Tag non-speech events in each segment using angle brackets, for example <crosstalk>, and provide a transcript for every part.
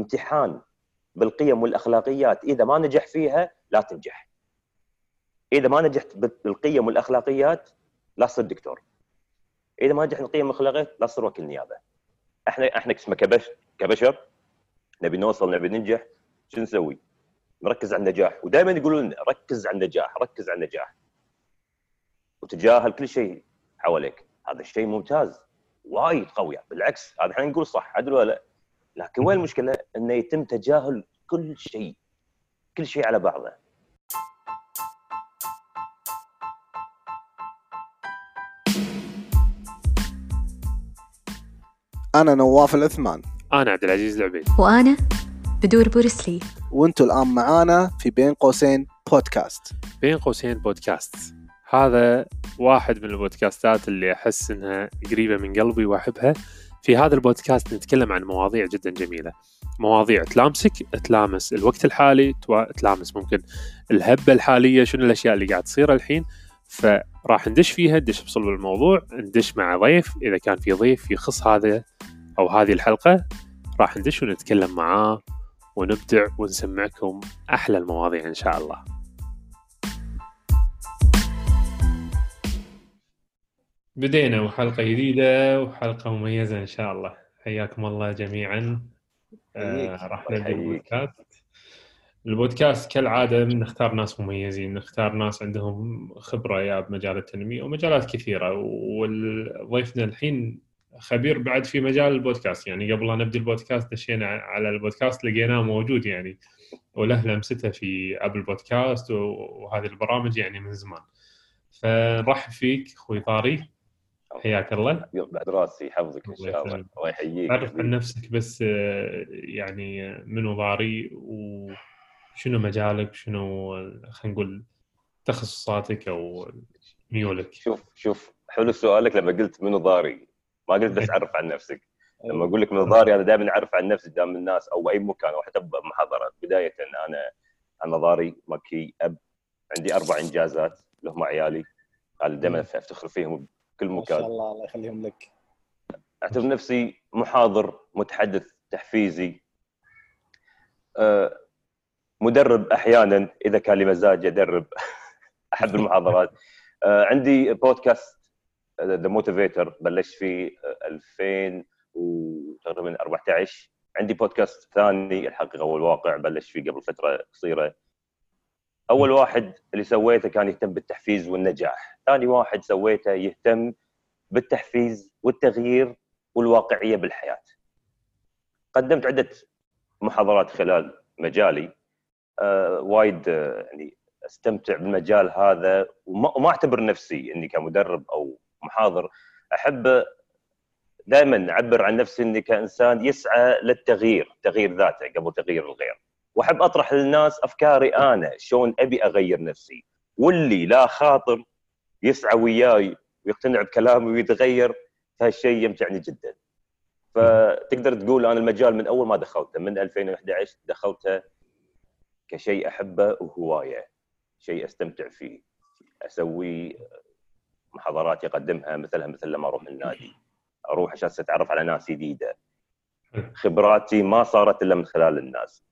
امتحان بالقيم والأخلاقيات إذا ما نجح فيها لا تنجح. إذا ما نجحت بالقيم والأخلاقيات لا تصير دكتور. إذا ما نجحت بالقيم والأخلاقيات لا تصير وكيل نيابة. إحنا إحنا كبشر كبشر نبي نوصل نبي ننجح شو نسوي؟ نركز على النجاح. ودائما يقولون ركز على النجاح ركز على النجاح. وتجاهل كل شيء حواليك. هذا الشيء ممتاز وايد قوي. بالعكس هذا إحنا نقول صح. عدل ولا لا؟ لكن وين المشكلة؟ إنه يتم تجاهل كل شيء. كل شيء على بعضه. أنا نواف العثمان أنا عبد العزيز العبيد وأنا بدور بورسلي. وأنتوا الآن معانا في بين قوسين بودكاست. بين قوسين بودكاست. هذا واحد من البودكاستات اللي أحس إنها قريبة من قلبي وأحبها. في هذا البودكاست نتكلم عن مواضيع جدا جميلة. مواضيع تلامسك تلامس الوقت الحالي تلامس ممكن الهبة الحالية شنو الأشياء اللي قاعد تصير الحين. فراح ندش فيها ندش بصلب الموضوع ندش مع ضيف. إذا كان في ضيف يخص هذا أو هذه الحلقة راح ندش ونتكلم معاه ونبدع ونسمعكم أحلى المواضيع إن شاء الله. بدينا وحلقة جديدة وحلقة مميزة إن شاء الله. حياكم الله جميعا. آه. راح نبدأ. البودكاست البودكاست كالعادة نختار ناس مميزين نختار ناس عندهم خبرة يا بمجال التنمية ومجالات كثيرة. وضيفنا الحين خبير بعد في مجال البودكاست. يعني قبل لا نبدأ البودكاست دشينا على البودكاست لقيناه موجود يعني. وله لمسته في ابل بودكاست وهذه البرامج يعني من زمان. فنرحب فيك أخوي طاري. حياك الله. يوم بعد راسي يحفظك إن شاء الله. الله يحييك. عرف عن نفسك بس آه، يعني منو ضاري وشنو مجالك؟ شنو خلينا نقول تخصصاتك أو ميولك؟ شوف شوف حلو سؤالك لما قلت منو ضاري. ما قلت بس <laughs> عرف عن نفسك. لما أقول لك منو ضاري أنا دائما أعرف عن نفسي قدام الناس أو أي مكان أو حتى بمحاضره بداية أنا أنا ضاري مكي أب. عندي أربع إنجازات اللي هم عيالي دائما أفتخر فيهم بكل ما شاء مكان الله الله يخليهم لك. أعتبر نفسي محاضر متحدث تحفيزي. أه، مدرب أحيانا إذا كان لي مزاج ادرب <laughs> احب المحاضرات. أه، عندي بودكاست The Motivator بلشت فيه أه، 2000 وتقريبا 14 عندي بودكاست ثاني الحقيقة والواقع بلشت فيه قبل فترة قصيرة. أول واحد اللي سويته كان يهتم بالتحفيز والنجاح ثاني واحد سويته يهتم بالتحفيز والتغيير والواقعية بالحياة. قدمت عدة محاضرات خلال مجالي آه وايد آه يعني استمتع بالمجال هذا وما أعتبر نفسي إني كمدرب أو محاضر أحب دائما أعبر عن نفسي إني كإنسان يسعى للتغيير، تغيير ذاته قبل تغيير الغير. وأحب أطرح للناس أفكاري أنا شلون أبي أغير نفسي. واللي لا خاطر يسعى وياي ويقتنع بكلامي ويتغير فهالشيء يمتعني جدا. فتقدر تقول أنا المجال من أول ما دخلته من 2011 دخلته كشيء أحبه وهواية شيء أستمتع فيه. أسوي محاضرات اقدمها مثلها مثل لما أروح النادي. أروح عشان أتعرف على ناس جديدة. خبراتي ما صارت إلا من خلال الناس.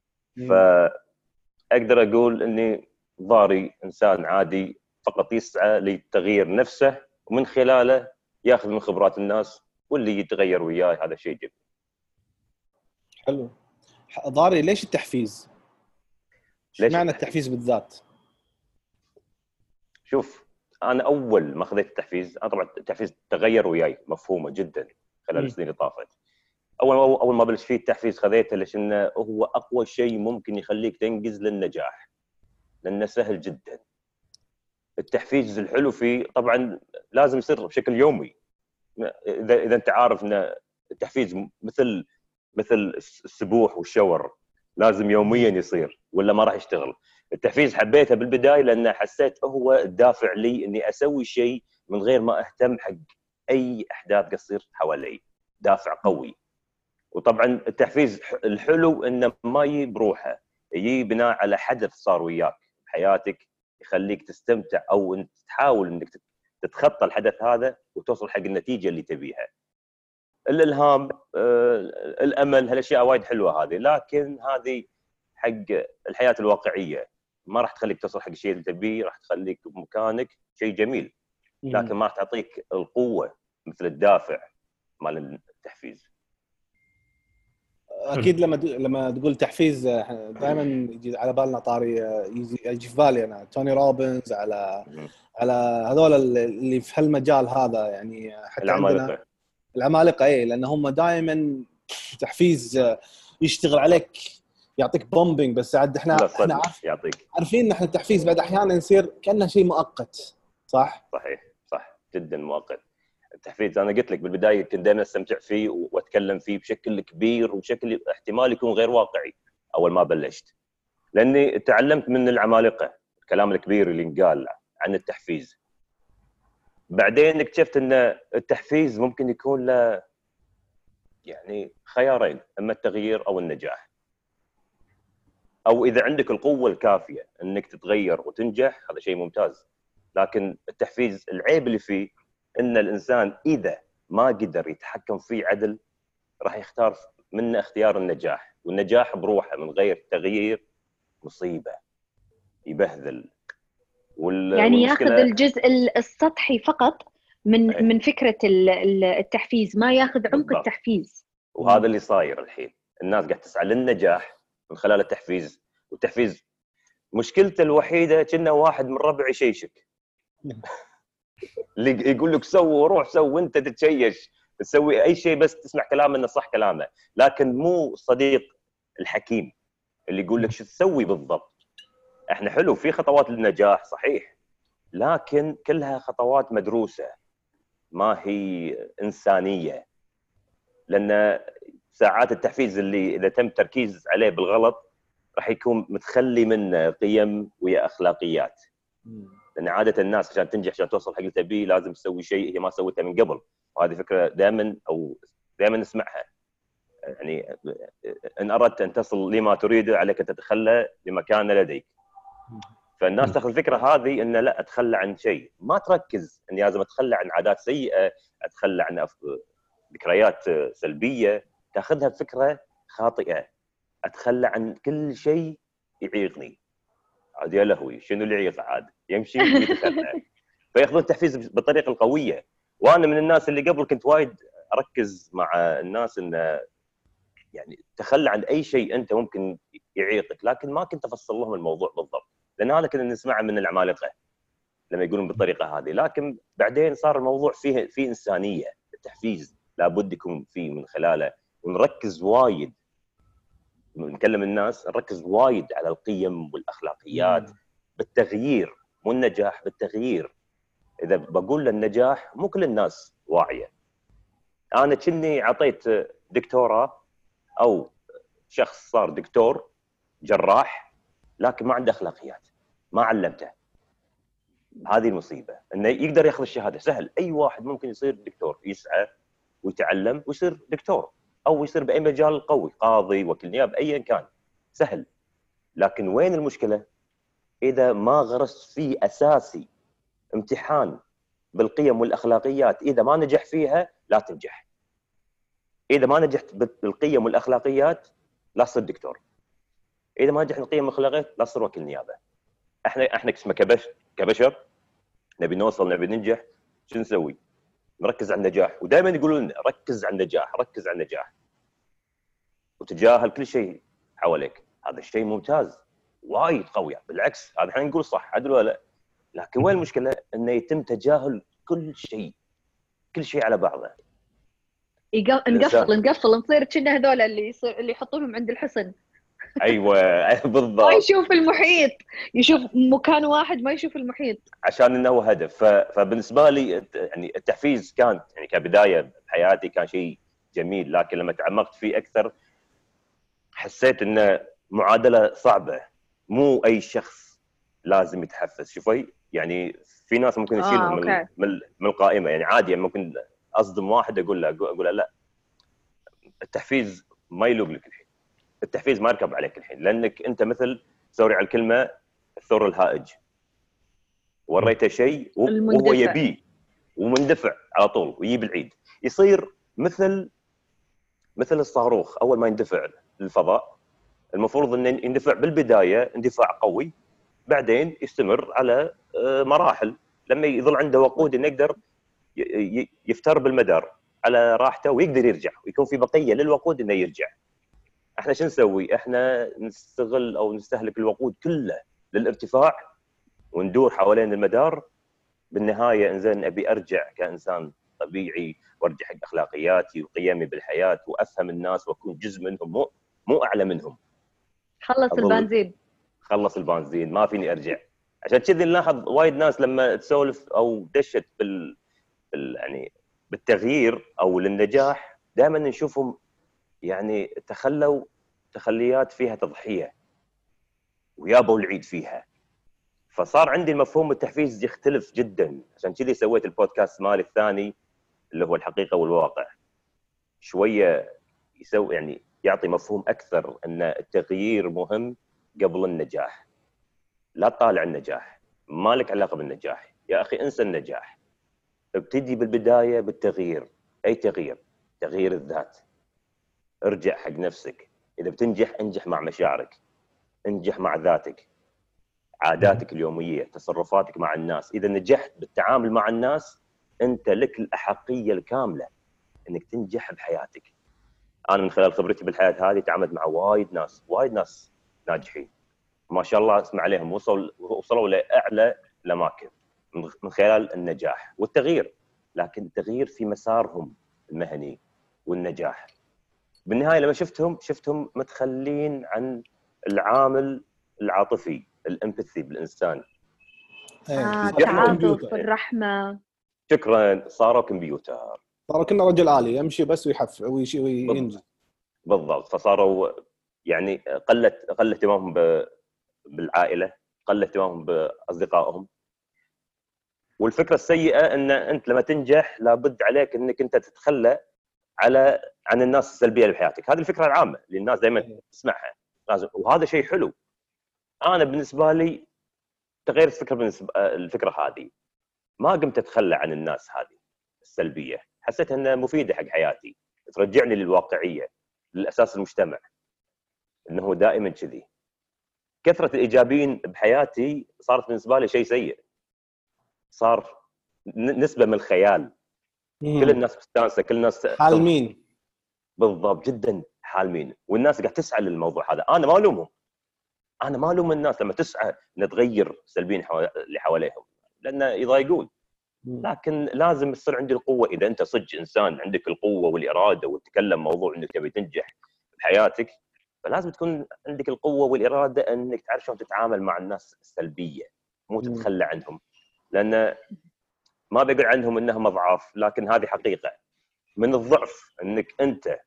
فأقدر أقول إني ضاري إنسان عادي فقط يسعى لتغيير نفسه ومن خلاله يأخذ من خبرات الناس واللي يتغير وياي هذا شيء جميل حلو ضاري ليش التحفيز؟ ليش معنى التحفيز؟ بالذات؟ شوف أنا أول ما خذيت التحفيز أنا طبعا التحفيز تغير وياي مفهومة جدا خلال. السنين اللي طافت أول ما أول ما بلش فيه التحفيز خذيته ليش انه هو أقوى شيء ممكن يخليك تنجز للنجاح لأنه سهل جدا. التحفيز الحلو فيه طبعا لازم يصير بشكل يومي. اذا إذا أنت عارف إن التحفيز مثل مثل السبوح والشاور لازم يوميا يصير ولا ما راح يشتغل. التحفيز حبيته بالبداية لأن حسيت هو الدافع لي إني أسوي شيء من غير ما أهتم حق أي أحداث قاعد تصير حوالي. دافع قوي. وطبعا التحفيز الحلو إنه ما يجي بروحه يجي بناء على حدث صار وياك بحياتك يخليك تستمتع أو انت تحاول إنك تت- تتخطى الحدث هذا وتوصل حق النتيجة اللي تبيها. الإلهام آه، الأمل هالأشياء وايد حلوة هذه لكن هذه حق الحياة الواقعية. ما راح تخليك توصل حق الشيء اللي تبيه راح تخليك بمكانك شيء جميل. لكن ما راح تعطيك القوة مثل الدافع مال التحفيز. أكيد لما لما تقول تحفيز دائما يجي على بالنا طاري يجي في بالي أنا. توني روبنز على على هذول اللي في هالمجال هذا يعني حتى عندنا العمالقة. العمالقة اي لأن هم دائما تحفيز يشتغل عليك يعطيك pumping بس عاد إحنا إحنا عارف- يعطيك. عارفين إن إحنا التحفيز بعد أحيانا يصير كأنه شيء مؤقت صح؟ صحيح صح. جدا مؤقت. التحفيز أنا قلت لك بالبداية كنت دائما أستمتع فيه وأتكلم فيه بشكل كبير وبشكل احتمال يكون غير واقعي أول ما بلشت. لأني تعلمت من العمالقة الكلام الكبير اللي انقال عن التحفيز. بعدين اكتشفت أن التحفيز ممكن يكون له يعني خيارين أما التغيير أو النجاح. أو إذا عندك القوة الكافية أنك تتغير وتنجح هذا شيء ممتاز. لكن التحفيز العيب اللي فيه إن الإنسان إذا ما قدر يتحكم فيه عدل راح يختار منه اختيار النجاح والنجاح بروحه من غير تغيير مصيبة يبهذل وال... يعني ياخذ الجزء ال- السطحي فقط من أي. من فكرة ال- ال- التحفيز ما ياخذ عمق بالضبط. التحفيز وهذا اللي صاير الحين الناس قاعد تسعى للنجاح من خلال التحفيز والتحفيز مشكلته الوحيدة كأنه واحد من ربع يشيشك <laughs> اللي يقول لك سو روح سو وانت تتشيش. تسوي أي شيء بس تسمع كلامه إنه صح كلامه. لكن مو صديق الحكيم اللي يقول لك شو تسوي بالضبط. إحنا حلو في خطوات للنجاح صحيح. لكن كلها خطوات مدروسة. ما هي إنسانية. لأن ساعات التحفيز اللي إذا تم التركيز عليه بالغلط راح يكون متخلي منه قيم ويا أخلاقيات. لأن عادة الناس عشان تنجح عشان توصل حق اللي تبيه لازم تسوي شيء هي ما سويته من قبل. وهذه فكرة دائما أو دائما نسمعها. يعني إن أردت أن تصل لما تريده عليك أن تتخلى لمكان لديك. فالناس تأخذ الفكرة هذه إن لا أتخلى عن شيء. ما تركز إني لازم أتخلى عن عادات سيئة أتخلى عن ذكريات سلبية. تأخذها بفكرة خاطئة. أتخلى عن كل شيء يعيقني. عاد يا لهوي شنو اللي يعيق عاد؟ يمشي فيأخذون التحفيز بالطريقة القوية. وأنا من الناس اللي قبل كنت وايد أركز مع الناس انه يعني تخلى عن أي شيء أنت ممكن يعيقك لكن ما كنت أفصل لهم الموضوع بالضبط. لأن هذا كنا نسمعه من العمالقة لما يقولون بالطريقة هذه. لكن بعدين صار الموضوع فيه فيه إنسانية. التحفيز لابد يكون فيه من خلاله. ونركز وايد نكلم الناس نركز وايد على القيم والأخلاقيات بالتغيير مو النجاح بالتغيير. إذا بقول للنجاح مو كل الناس واعية. أنا كني أعطيت دكتوراه أو شخص صار دكتور جراح لكن ما عنده أخلاقيات ما علمته. هذه المصيبة إنه يقدر ياخذ الشهادة. سهل أي واحد ممكن يصير دكتور يسعى ويتعلم ويصير دكتور. أو يصير بأي مجال قوي قاضي وكيل نيابة ايا كان. سهل. لكن وين المشكلة؟ إذا ما غرست فيه أساسي امتحان بالقيم والأخلاقيات إذا ما نجح فيها لا تنجح. إذا ما نجحت بالقيم والأخلاقيات لا تصير دكتور. إذا ما نجحت بالقيم والأخلاقيات لا تصير وكيل نيابة. إحنا إحنا كبشر. نبي نوصل نبي ننجح. شو نسوي؟ نركز على النجاح ودائما يقولون لنا ركز على النجاح ركز على النجاح. وتجاهل كل شيء حواليك. هذا الشيء ممتاز وايد قوي. بالعكس هذا إحنا نقول صح عدل ولا لا. لكن وين المشكلة؟ إنه يتم تجاهل كل شيء كل شيء على بعضه. نقفل نقفل نصير كنا هذول اللي يصير اللي يحطونهم عند الحصن. أيوه <laughs> ما بالضبط. يشوف المحيط. يشوف مكان واحد ما يشوف المحيط. عشان إنه هو هدف. ف- فبالنسبة لي يعني التحفيز كان يعني كبداية بحياتي كان شيء جميل. لكن لما تعمقت فيه أكثر حسيت إنه معادلة صعبة. مو أي شخص لازم يتحفز. شوفي يعني في ناس ممكن آه، يشيلهم من, أوكي. من من القائمة. يعني عادي يعني ممكن أصدم واحد أقول له أقول له لا. التحفيز ما يلوق لك. التحفيز ما يركب عليك الحين لأنك أنت مثل سوري على الكلمة الثور الهائج وريته شيء وهو. يبيه ومندفع على طول ويجيب العيد يصير مثل مثل الصاروخ أول ما يندفع للفضاء المفروض إنه يندفع بالبداية اندفاع قوي بعدين يستمر على آه، مراحل لما يظل عنده وقود إنه يقدر يفتر بالمدار على راحته ويقدر يرجع ويكون في بقية للوقود إنه يرجع. إحنا شو نسوي؟ إحنا نستغل أو نستهلك الوقود كله للارتفاع وندور حوالين المدار بالنهاية إنزين أبي أرجع كإنسان طبيعي وأرجع حق أخلاقياتي وقيمي بالحياة وأفهم الناس وأكون جزء منهم مو مو أعلى منهم. خلص البنزين خلص البنزين ما فيني أرجع عشان كذي نلاحظ وايد ناس لما تسولف أو دشت بال, بال... يعني بالتغيير أو للنجاح دائما نشوفهم يعني تخلوا تخليات فيها تضحية ويابوا العيد فيها. فصار عندي المفهوم التحفيز يختلف جدا. عشان كذي سويت البودكاست مالي الثاني اللي هو الحقيقة والواقع. شوية يسوي يعني يعطي مفهوم أكثر إن التغيير مهم قبل النجاح. لا تطالع النجاح. ما لك علاقة بالنجاح. يا أخي انسى النجاح. ابتدي بالبداية بالتغيير. أي تغيير؟ تغيير الذات. ارجع حق نفسك. إذا بتنجح انجح مع مشاعرك. انجح مع ذاتك. عاداتك اليومية تصرفاتك مع الناس. إذا نجحت بالتعامل مع الناس أنت لك الأحقية الكاملة إنك تنجح بحياتك. أنا من خلال خبرتي بالحياة هذه تعاملت مع وايد ناس وايد ناس ناجحين. ما شاء الله اسمع عليهم وصلوا وصلوا لأعلى الأماكن من من خلال النجاح والتغيير. لكن التغيير في مسارهم المهني والنجاح. بالنهاية لما شفتهم شفتهم متخلين عن العامل العاطفي الإمباثي بالإنسان. آه، إيه. التعاطف كمبيوتر. والرحمة. شكرا. صاروا كمبيوتر. صار كنا رجل آلي يمشي بس ويحف ويشي وينجز بالضبط. فصاروا يعني قلت قل اهتمامهم ب- بالعائلة قل اهتمامهم بأصدقائهم. والفكرة السيئة إن أنت لما تنجح لابد عليك إنك أنت تتخلى على عن الناس السلبية اللي بحياتك. هذه الفكرة العامة اللي الناس دائما تسمعها. لازم وهذا شيء حلو. أنا بالنسبة لي تغيرت الفكرة بالنسبة الفكرة هذه. ما قمت أتخلى عن الناس هذه السلبية. حسيت إنها مفيدة حق حياتي. ترجعني للواقعية للأساس المجتمع. إنه هو دائما كذي. كثرة الإيجابيين بحياتي صارت بالنسبة لي شيء سيء. صار نسبة من الخيال. كل الناس مستانسه كل الناس حال مين؟ بالضبط جدا حالمين. والناس قاعد تسعى للموضوع هذا. أنا ما ألومهم. أنا ما ألوم الناس لما تسعى ان تغير سلبيين اللي حواليهم لأنه يضايقون. لكن لازم تصير عندي القوة. إذا أنت صدق إنسان عندك القوة والإرادة وتتكلم موضوع إنك تبي تنجح بحياتك فلازم تكون عندك القوة والإرادة إنك تعرف شلون تتعامل مع الناس السلبيه مو. تتخلى عنهم لأن ما بقول عنهم إنهم أضعاف لكن هذه حقيقة. من الضعف إنك أنت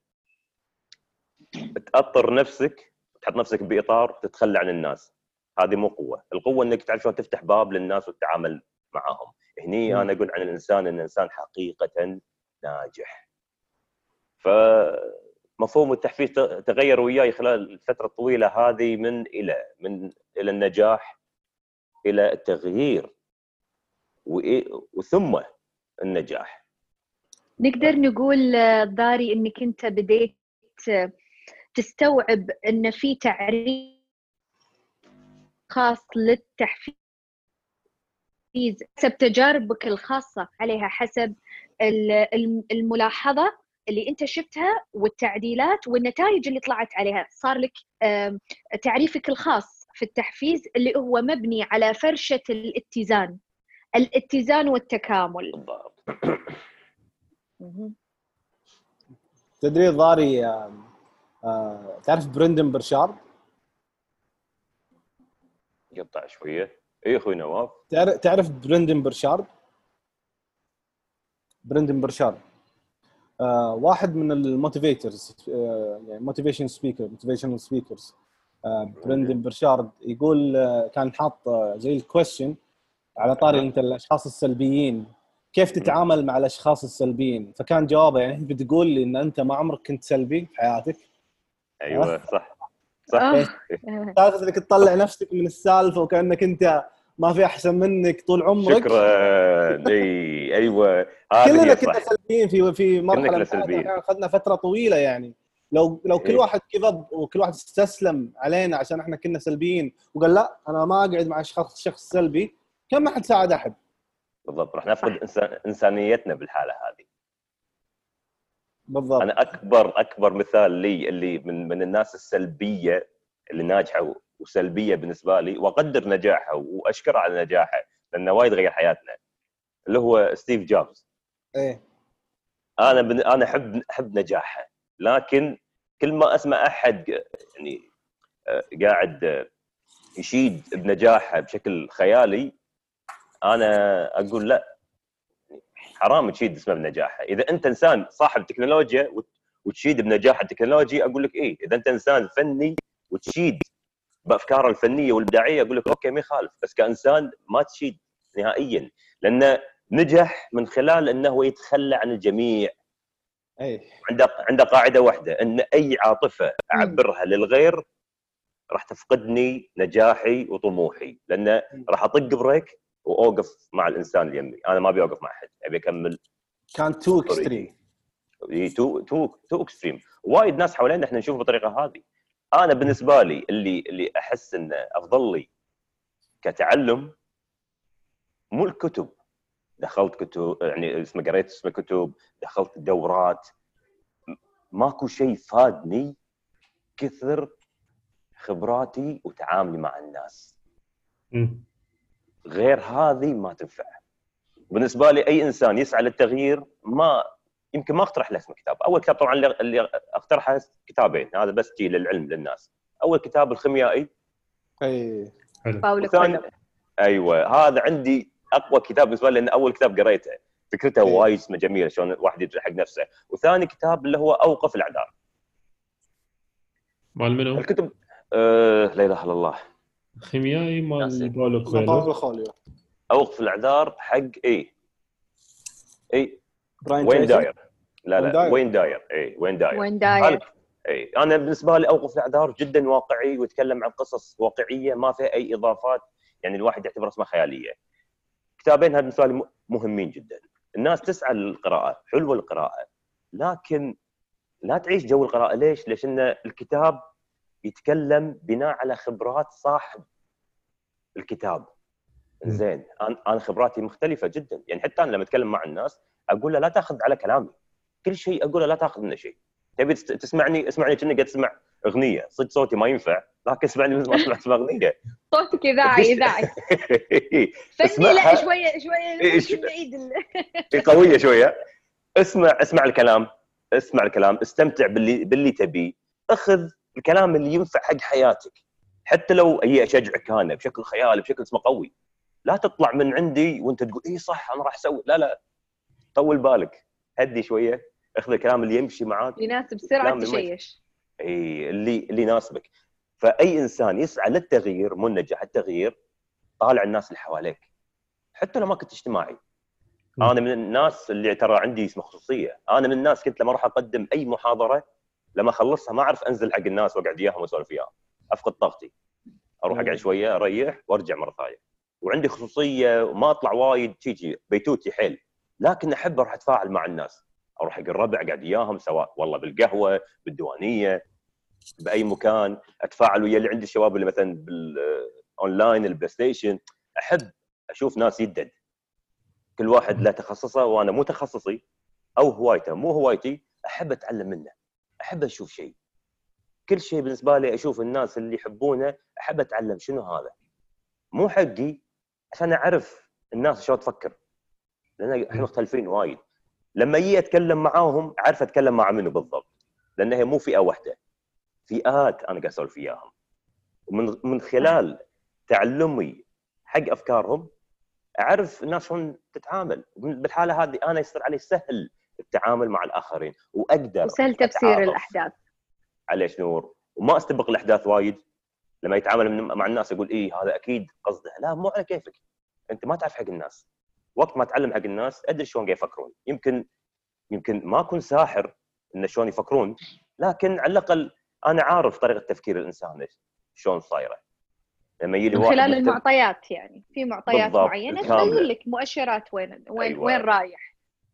تأطر نفسك تحط نفسك بإطار تتخلى عن الناس. هذه مو قوة. القوة إنك تعرف شلون تفتح باب للناس والتعامل معهم. هني مم. أنا أقول عن الإنسان إن الإنسان حقيقة ناجح. فمفهوم التحفيز تغير وياي خلال الفترة الطويلة هذه من إلى من إلى النجاح إلى التغيير. وثم النجاح. نقدر نقول ضاري إنك أنت بديت تستوعب إن في تعريف خاص للتحفيز حسب تجاربك الخاصة عليها حسب ال- الم- الملاحظة اللي أنت شفتها والتعديلات والنتائج اللي طلعت عليها صار لك تعريفك الخاص في التحفيز اللي هو مبني على فرشة الاتزان الاتزان والتكامل بالضبط. تدري ضاري آه، تعرف برندن برشارد؟ قطع شوية. اي أخوي نواف؟ تعرف تعرف برندن برشارد؟ برندن برشارد. آه واحد من ال motivators آه يعني motivation speaker motivational speakers برندن برشارد يقول آه كان حاط آه زي ال question على طاري أنت الأشخاص السلبيين. كيف تتعامل مع الأشخاص السلبيين؟ فكان جوابه يعني انت بتقول لي إن أنت ما عمرك كنت سلبي في حياتك. أيوه <laughs> صح. صح. آه. سالفه انك تطلع نفسك من السالفة وكأنك أنت ما في أحسن منك طول عمرك؟ شكرا. إي أيوه. كلنا كنا صح سلبيين في في مرحلة أخذنا فترة طويلة يعني. لو لو كل. واحد كذب وكل واحد استسلم علينا عشان إحنا كنا سلبيين وقال لا أنا ما أقعد مع شخص شخص سلبي كم ما حد ساعد أحد. بالضبط. راح نفقد إنسانيتنا بالحالة هذه. بالضبط. أنا أكبر أكبر مثال لي اللي من من الناس السلبية اللي ناجحة وسلبية بالنسبة لي وأقدر نجاحها واشكره على نجاحه لأنه وايد غير حياتنا اللي هو ستيف جوبز. إيه. أنا بن... أنا أحب أحب نجاحه لكن كل ما أسمع أحد يعني آه، قاعد آه، يشيد بنجاحه بشكل خيالي أنا أقول لا حرام تشيد اسمه بنجاحه. إذا أنت إنسان صاحب تكنولوجيا وت- وتشيد بنجاح التكنولوجي أقول لك إيه إذا أنت إنسان فني وتشيد بأفكاره الفنية والإبداعية أقول لك okay ما يخالف. بس كإنسان ما تشيد نهائيا لأنه نجح من خلال إنه هو يتخلى عن الجميع. إيه عنده عنده قاعدة واحدة إن أي عاطفة أعبرها للغير راح تفقدني نجاحي وطموحي لأن راح أطق brake وأوقف مع الإنسان اللي يمي. أنا ما أبي أوقف مع أحد أبي أكمل كان too extreme too too too extreme وايد ناس حوالينا إحنا نشوف بالطريقة هذه. أنا بالنسبة لي اللي اللي أحس انه أفضل لي كتعلم مو الكتب. دخلت كتب يعني اسمه قريت اسمه كتب دخلت دورات. م- ماكو شيء فادني كثر خبراتي وتعاملي مع الناس. مم. غير هذه ما تنفع. بالنسبة لي أي إنسان يسعى للتغيير ما يمكن ما اقترح له اسم كتاب. أول كتاب طبعا اللي- اقترحه كتابين هذا بس جي للعلم للناس. أول كتاب الخيميائي. حلو. باولو أيوه هذا عندي أقوى كتاب بالنسبة لي لأن أول كتاب قريته فكرته. وايد اسمه جميلة شلون الواحد يدري حق نفسه. وثاني كتاب اللي هو أوقف الأعذار. مال منو؟ الكتب آه لا إله إلا الله. خيميائي مال. باولو كويلو باولو خوليو أوقف الإعذار حق اي اي براين وين. داير لا لا. وين داير اي وين داير وين داير اي أنا بالنسبة لي أوقف الإعذار جدا واقعي ويتكلم عن قصص واقعية ما فيها أي إضافات يعني الواحد يعتبر اسمها خيالية. كتابين هذا بالنسبة لي م- مهمين جدا. الناس تسعى للقراءة، حلوة القراءة، لكن لا تعيش جو القراءة ليش؟ ليش ان الكتاب يتكلم بناء على خبرات صاحب الكتاب. زين أنا أنا خبراتي مختلفة جدا، يعني حتى أنا لما أتكلم مع الناس أقول له لا تأخذ على كلامي. كل شيء أقوله لا تأخذ منه شيء. تبي تسمعني اسمعني كأنك قاعد تسمع أغنية. صدق صوتي ما ينفع. لكن اسمعني مثل ما أسمع أغنية. صوتك اذاعي اذاعي <laughs> <laughs> فني اسمعها. لا شوية شوية إيه، نعيد ال- قوية شوية. اسمع اسمع الكلام. اسمع الكلام. استمتع باللي باللي تبيه. أخذ الكلام اللي ينفع حق حياتك. حتى لو هي أشجعك أنا بشكل خيالي بشكل اسمه قوي. لا تطلع من عندي وأنت تقول اي صح أنا راح أسوي. لا لا. طول بالك. هدي شوية. اخذ الكلام اللي يمشي معاك. يناسب سرعة كلام مميز. تشيش إي اللي اللي يناسبك. فأي إنسان يسعى للتغيير مو النجاح التغيير طالع الناس اللي حواليك. حتى لو ما كنت اجتماعي. أنا من الناس اللي ترى عندي اسمه خصوصية. أنا من الناس كنت لما أروح أقدم أي محاضرة لما اخلصها ما أعرف أنزل حق الناس وأقعد وياهم واسولف وياهم. أفقد طاقتي. أروح. أقعد شوية أريح وأرجع مرة ثانية. وعندي خصوصية وما أطلع وايد تيجي بيتوتي حيل. لكن أحب أروح أتفاعل مع الناس. أروح حق الربع قاعد وياهم سواء والله بالقهوة بالديوانية بأي مكان. أتفاعل ويا اللي عندي الشباب اللي مثلا بال online ال PlayStation أحب أشوف ناس يدد. كل واحد له تخصصه وأنا مو تخصصي أو هوايته. مو هوايتي أحب أتعلم منه. أحب أشوف شيء. كل شيء بالنسبة لي أشوف الناس اللي يحبونه أحب أتعلم. شنو هذا؟ مو حقي عشان أعرف الناس شلون تفكر. لأن إحنا مختلفين وايد. لما يجي أتكلم معاهم أعرف أتكلم مع منو بالضبط. لأن هي مو فئة واحدة. فئات أنا قاعد أسولف وياهم. ومن من خلال تعلمي حق أفكارهم أعرف الناس شلون تتعامل. بالحالة هذه أنا يصير علي سهل التعامل مع الآخرين وأقدر وسهل تفسير. الأحداث. عليه نور؟ وما استبق الأحداث وايد. لما يتعامل مع الناس يقول إيه هذا أكيد قصده. لا مو على كيفك. أنت ما تعرف حق الناس. وقت ما تعلم حق الناس أدري شلون قاعد يفكرون. يمكن يمكن ما أكون ساحر إن شلون يفكرون لكن على الأقل أنا عارف طريقة تفكير الإنسان شلون صايره. لما يجي من خلال المعطيات يعني. في معطيات معينة. تبين لك مؤشرات وين وين أيوة. وين رايح.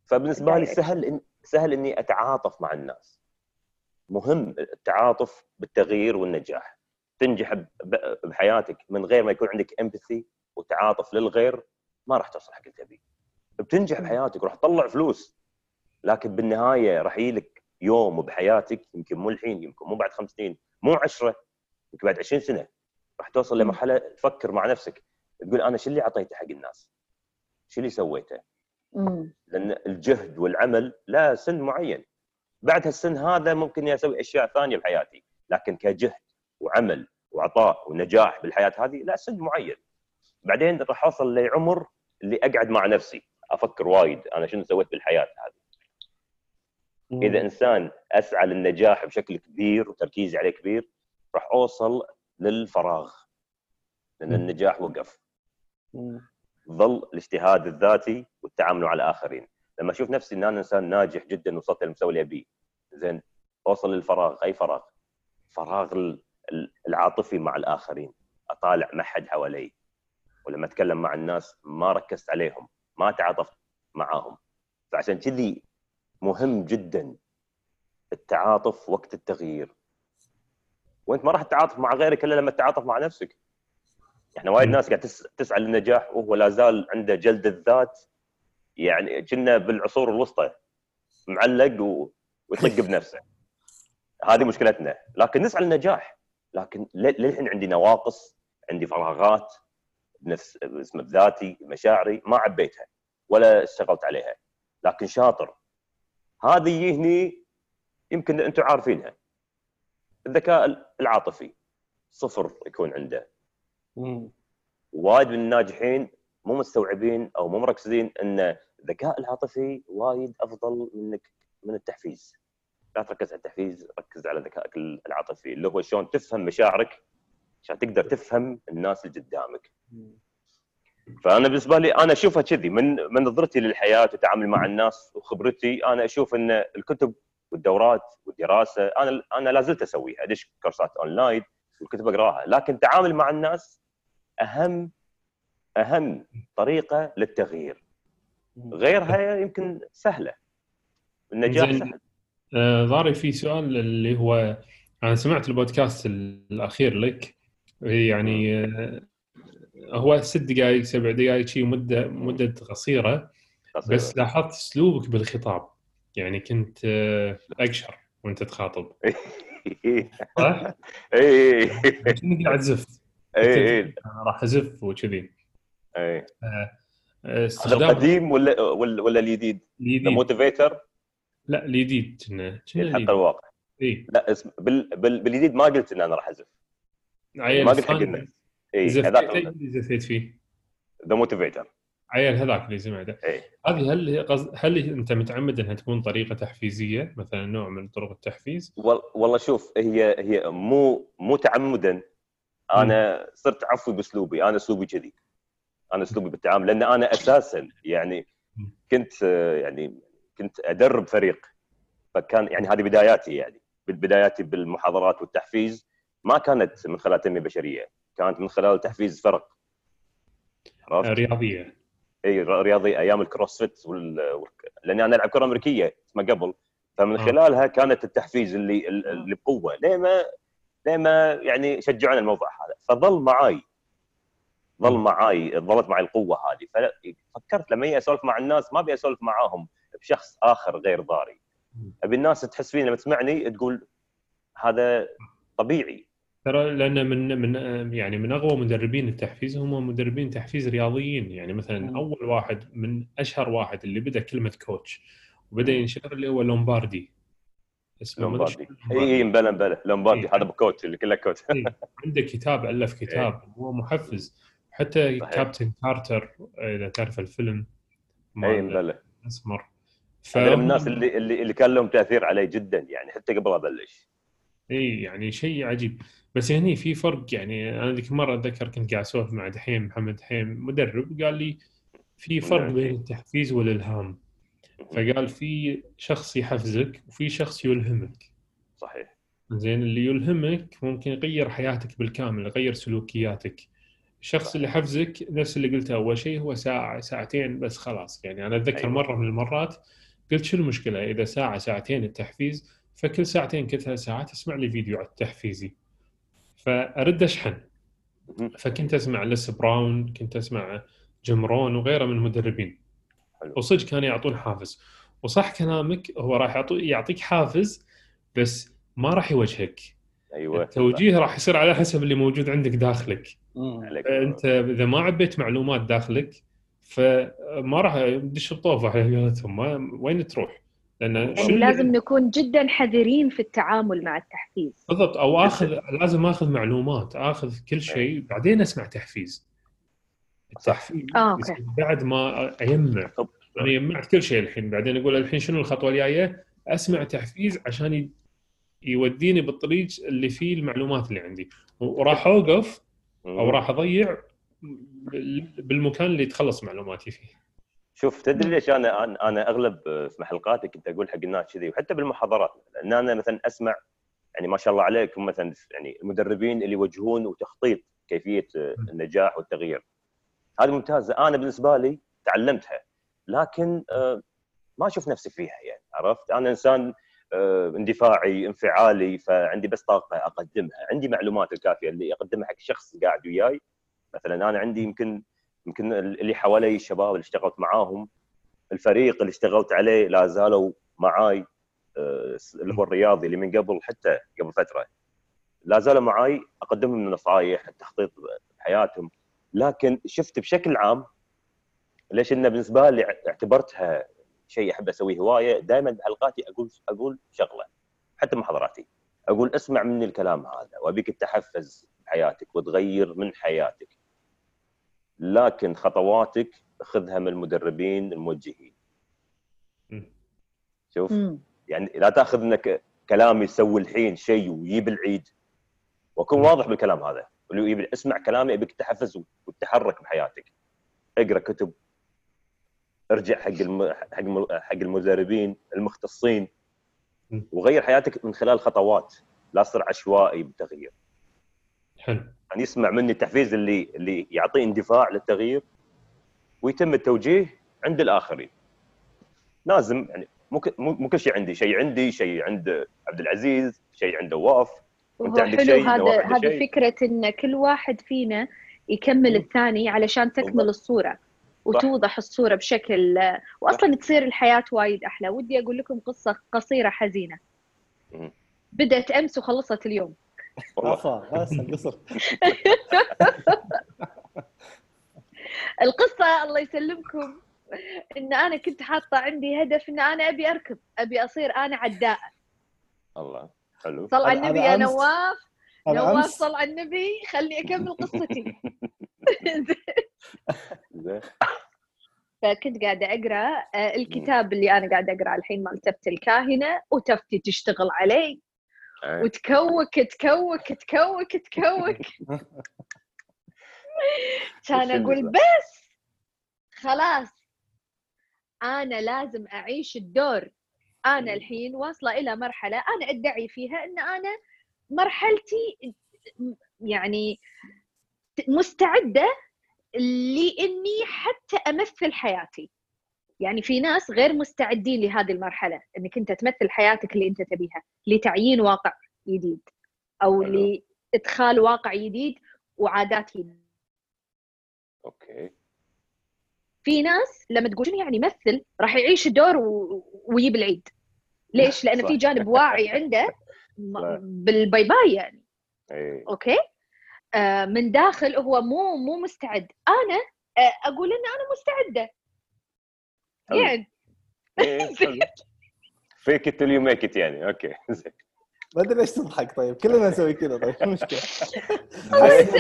فبالنسبة لي direct. سهل إن سهل إني أتعاطف مع الناس مهم التعاطف بالتغيير والنجاح تنجح بحياتك من غير ما يكون عندك امباثي وتعاطف للغير ما راح توصل حق اللي تبيه بتنجح بحياتك وراح تطلع فلوس لكن بالنهاية راح يجيلك يوم بحياتك يمكن مو الحين يمكن مو بعد خمس سنين مو عشرة يمكن بعد 20 سنة راح توصل لمرحلة تفكر مع نفسك تقول أنا شو اللي أعطيته حق الناس؟ شو اللي سويته؟ مم. لأن الجهد والعمل له سن معين بعد هالسن هذا ممكن اني أسوي أشياء ثانية بحياتي لكن كجهد وعمل وعطاء ونجاح بالحياة هذه لا سن معين بعدين راح اوصل لعمر اللي أقعد مع نفسي أفكر وايد أنا شنو سويت بالحياة هذه إذا إنسان أسعى للنجاح بشكل كبير وتركيزي عليه كبير راح أوصل للفراغ لأن مم. النجاح وقف مم. ظل الاجتهاد الذاتي والتعامل مع الآخرين. لما أشوف نفسي إن أنا إنسان ناجح جدا وصلت للمستوى اللي ابيه زين أوصل للفراغ أي فراغ؟ فراغ ال- ال- العاطفي مع الآخرين أطالع ما حد حوالي. ولما أتكلم مع الناس ما ركزت عليهم ما تعاطفت معاهم. فعشان كذي مهم جدا التعاطف وقت التغيير. وأنت ما راح تتعاطف مع غيرك إلا لما تتعاطف مع نفسك. إحنا وايد مم. ناس قاعد تس- تسعى للنجاح وهو لا زال عنده جلد الذات يعني كنا بالعصور الوسطى معلق و... ويطق بنفسه. <laughs> هذه مشكلتنا. لكن نسعى للنجاح. لكن للحين عندي نواقص عندي فراغات بنفس اسم بذاتي مشاعري ما عبيتها ولا اشتغلت عليها. لكن شاطر. هذه يهني يمكن أنتم عارفينها. الذكاء العاطفي. صفر يكون عنده. وايد من الناجحين مو مستوعبين أو مو مركزين إن الذكاء العاطفي وايد أفضل منك من التحفيز. لا تركز على التحفيز ركز على ذكائك العاطفي. اللي هو شلون تفهم مشاعرك عشان تقدر تفهم الناس اللي قدامك. فأنا بالنسبة لي أنا أشوفها كذي من من نظرتي للحياة وتعاملي مع الناس وخبرتي أنا أشوف إن الكتب والدورات والدراسة أنا أنا لا زلت أسويها. أدش كورسات أونلاين والكتب أقراها. لكن تعامل مع الناس أهم أهم طريقة للتغيير. غيرها يمكن سهلة. النجاح. سهل. آه، ضاري في سؤال اللي هو أنا سمعت البودكاست الأخير لك. يعني آه، هو ست دقائق سبع دقائق شيء مدة مدة قصيرة. بس لاحظت أسلوبك بالخطاب. يعني كنت آه، أقشر وأنت تخاطب. <laughs> صح؟ اي قاعد زفت؟ اي أنا راح أزف وكذي. اي آه، هذا استخدام القديم ولا ولا ولا الجديد؟ الجديد. motivator لا الجديد. يلحق الجديد. الواقع. اي لا اسم بال... بال... بالجديد ما قلت إن أنا راح أزف. ما قلت حق الناس اي هذاك اللي زفيت فيه. the motivator عيل هذاك اللي سمعته. اي هذه هل هي قصد هل أنت متعمد إنها تكون طريقة تحفيزية؟ مثلا نوع من طرق التحفيز؟ وال... والله شوف هي هي مو مو تعمدا. أنا صرت عفوي بأسلوبي أنا أسلوبي كذي. أنا أسلوبي بالتعامل لأن أنا أساسا يعني كنت يعني كنت أدرب فريق. فكان يعني هذه بداياتي يعني. بداياتي بالمحاضرات والتحفيز ما كانت من خلال تنمية بشرية كانت من خلال تحفيز فرق؟ رياضية. إي رياضي أيام الكروسفيت وال... وال... لأني أنا ألعب كرة أمريكية اسمها قبل. فمن آه. خلالها كانت التحفيز اللي اللي بقوة. ليه ما ليه ما يعني شجعنا الموضوع هذا. فظل معاي ظل. معاي ظلت معي القوة هذه. ففكرت لما أجي أسولف مع الناس ما أبي أسولف معاهم بشخص آخر غير ضاري. أبي الناس تحس فيني لما تسمعني تقول هذا طبيعي. ترى لأن من من يعني من أقوى مدربين التحفيز هم مدربين تحفيز رياضيين. يعني مثلا. أول واحد من أشهر واحد اللي بدأ كلمة coach وبدأ ينشهر اللي هو لومباردي. اسمه لومباردي. اي اي مبلا مبلا لومباردي إي. هذا ب coach اللي كله coach. إيه، عنده كتاب ألف <laughs> كتاب هو محفز. حتى صحيح. كابتن كارتر إذا تعرف الفيلم اي مبلا اسمر هذا من الناس اللي اللي اللي كان لهم تأثير علي جدا يعني حتى قبل أبلش. اي يعني شيء عجيب. بس هني في فرق يعني أنا ذيك المره أتذكر كنت قاعد أسولف مع دحيم محمد دحيم مدرب قال لي في فرق نعم. بين التحفيز والإلهام. فقال في شخص يحفزك وفي شخص يلهمك. صحيح. زين اللي يلهمك ممكن يغير حياتك بالكامل يغير سلوكياتك. الشخص اللي يحفزك نفس اللي قلته أول شيء هو ساعة ساعتين بس خلاص. يعني أنا أتذكر أيوة. مرة من المرات قلت شو المشكلة؟ إذا ساعة ساعتين التحفيز فكل ساعتين كل ثلاث ساعات اسمع لي فيديو على التحفيزي فأرد أشحن. فكنت أسمع لس براون كنت أسمع جيم رون وغيره من المدربين. حلو. وصدق كانوا يعطون حافز. وصح كلامك هو راح يعطيك حافز بس ما راح يوجهك. أيوه. التوجيه راح يصير على حسب اللي موجود عندك داخلك. انت إذا ما عبيت معلومات داخلك فما راح تدش بطوفه على قولتهم ما وين تروح؟ لأن يعني شو اللي- لازم نكون جدا حذرين في التعامل مع التحفيز. بالضبط. أو آخذ لازم آخذ معلومات آخذ كل شيء بعدين أسمع تحفيز. التحفيز آه، أوكي. بعد ما اجمع. أنا جمعت كل شيء الحين بعدين أقول الحين شنو الخطوة الجاية؟ أسمع تحفيز عشان يوديني بالطريق اللي فيه المعلومات اللي عندي. وراح أوقف أو راح أضيع بال- بالمكان اللي تخلص معلوماتي فيه. شوف تدري ليش أنا أنا أنا أغلب في محلقاتي كنت أقول حق الناس كذي وحتى بالمحاضرات. ان أنا مثلا أسمع يعني ما شاء الله عليكم مثلا يعني المدربين اللي يوجهون وتخطيط كيفية النجاح والتغيير. هذه ممتازة. أنا بالنسبة لي تعلمتها لكن آه، ما أشوف نفسي فيها يعني عرفت؟ أنا إنسان آه، اندفاعي انفعالي فعندي بس طاقة أقدمها عندي معلومات الكافية اللي أقدمها حق شخص قاعد وياي. مثلا أنا عندي يمكن يمكن اللي حوالي الشباب اللي اشتغلت معاهم الفريق اللي اشتغلت عليه لا زالوا معاي آه، اللي هو الرياضي اللي من قبل حتى قبل فترة. لا زالوا معاي اقدم لهم نصائح التخطيط بحياتهم. لكن شفت بشكل عام ليش انه بالنسبة لي اعتبرتها شيء أحب أسويه هواية دائما بحلقاتي أقول أقول شغلة حتى محاضراتي. أقول اسمع مني الكلام هذا وأبيك تتحفز بحياتك وتغير من حياتك. لكن خطواتك خذها من المدربين الموجهين. شوف مم. يعني لا تأخذ إنك كلامي يسوي الحين شيء ويجيب العيد. وأكون واضح بالكلام هذا. اسمع كلامي ابيك تحفز وتتحرك بحياتك. اقرأ كتب. ارجع حق الم... حق الم... حق المدربين المختصين. م. وغير حياتك من خلال خطوات. لا تصير عشوائي بالتغيير حلو. يعني يسمع مني التحفيز اللي اللي يعطيه اندفاع للتغيير ويتم التوجيه عند الآخرين. لازم يعني مو مو كل شيء عندي. شيء عندي شيء عند عبد العزيز شيء عند نواف وهو عندك حلو. شيء هذا هذه فكرة إن كل واحد فينا يكمل مم. الثاني علشان تكمل بالضبط. الصورة وتوضح الصورة بشكل واصلا تصير الحياة وايد أحلى. ودي أقول لكم قصة قصيرة حزينة. مم. بدأت أمس وخلصت اليوم. والله. <laughs> القصة الله يسلمكم. إن أنا كنت حاطة عندي هدف إن أنا أبي اركض أبي أصير أنا عداء. الله. حلو. صل على النبي يا. نواف. نواف صل على النبي. خلي أكمل قصتي. <laughs> فكنت قاعدة أقرأ آه، الكتاب اللي أنا قاعدة اقراه الحين مال تفتي الكاهنة وتفتي تشتغل علي. وتكوك تكوك تكوك تكوك. <laughs> كان صار؟ بس خلاص أنا لازم أعيش الدور. أنا الحين واصلة إلى مرحلة أنا أدعي فيها إن أنا مرحلتي يعني مستعدة لإني حتى أمثل حياتي يعني في ناس غير مستعدين لهذه المرحلة إنك أنت تمثل حياتك اللي أنت تبيها لتعيين واقع جديد أو. لإدخال واقع جديد وعادات جديدة. أوكي في ناس لما تقول يعني يمثل راح يعيش الدور. ويجيب العيد ليش؟ لأن صح. في جانب واعي عنده. <laughs> بالباي باي يعني اي أوكي آه من داخل هو مو مو مستعد أنا آه أقول إن أنا مستعدة حلو. يعني. fake it till you make it يعني أوكي <laughs> زين ما أدري ليش تضحك طيب كلنا نسوي كذا طيب يسلمك. <laughs>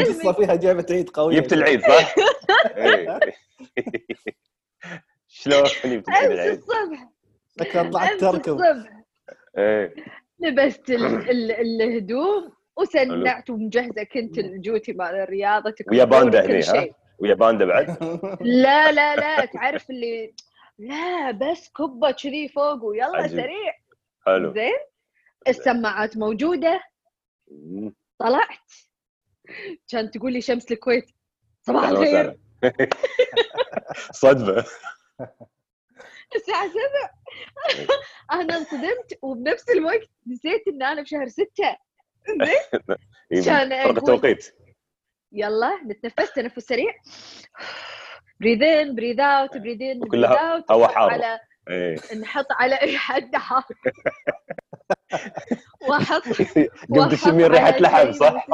القصة فيها جابه عيد قويه جبت العيد صح؟ إيه. شلون جبت امس العيد؟ الصبح شكلها طلعت تركض. إيه. لبست ال- ال- الهدوم وسنعت ومجهزه كنت الجوتي مال الرياضة ويا باندا كل هني، ها؟ شيء. ويا باندا بعد؟ <laughs> لا لا لا تعرف اللي لا بس كبه كذي فوق ويلا عجيب. سريع. حلو. زين؟ السماعات موجودة. طلعت. كانت تقول لي شمس الكويت صباح الخير. <laughs> صدفة. الساعة 7 <laughs> أنا انصدمت وبنفس الوقت نسيت ان أنا بشهر 6 زين؟ <laughs> إيه، فرق التوقيت يلا نتنفس تنفس سريع. breathe in breathe out breathe in breathe out حار. على إيه. نحط على أي حد <laughs> واحط قمت تشمين ريحة لحم صح؟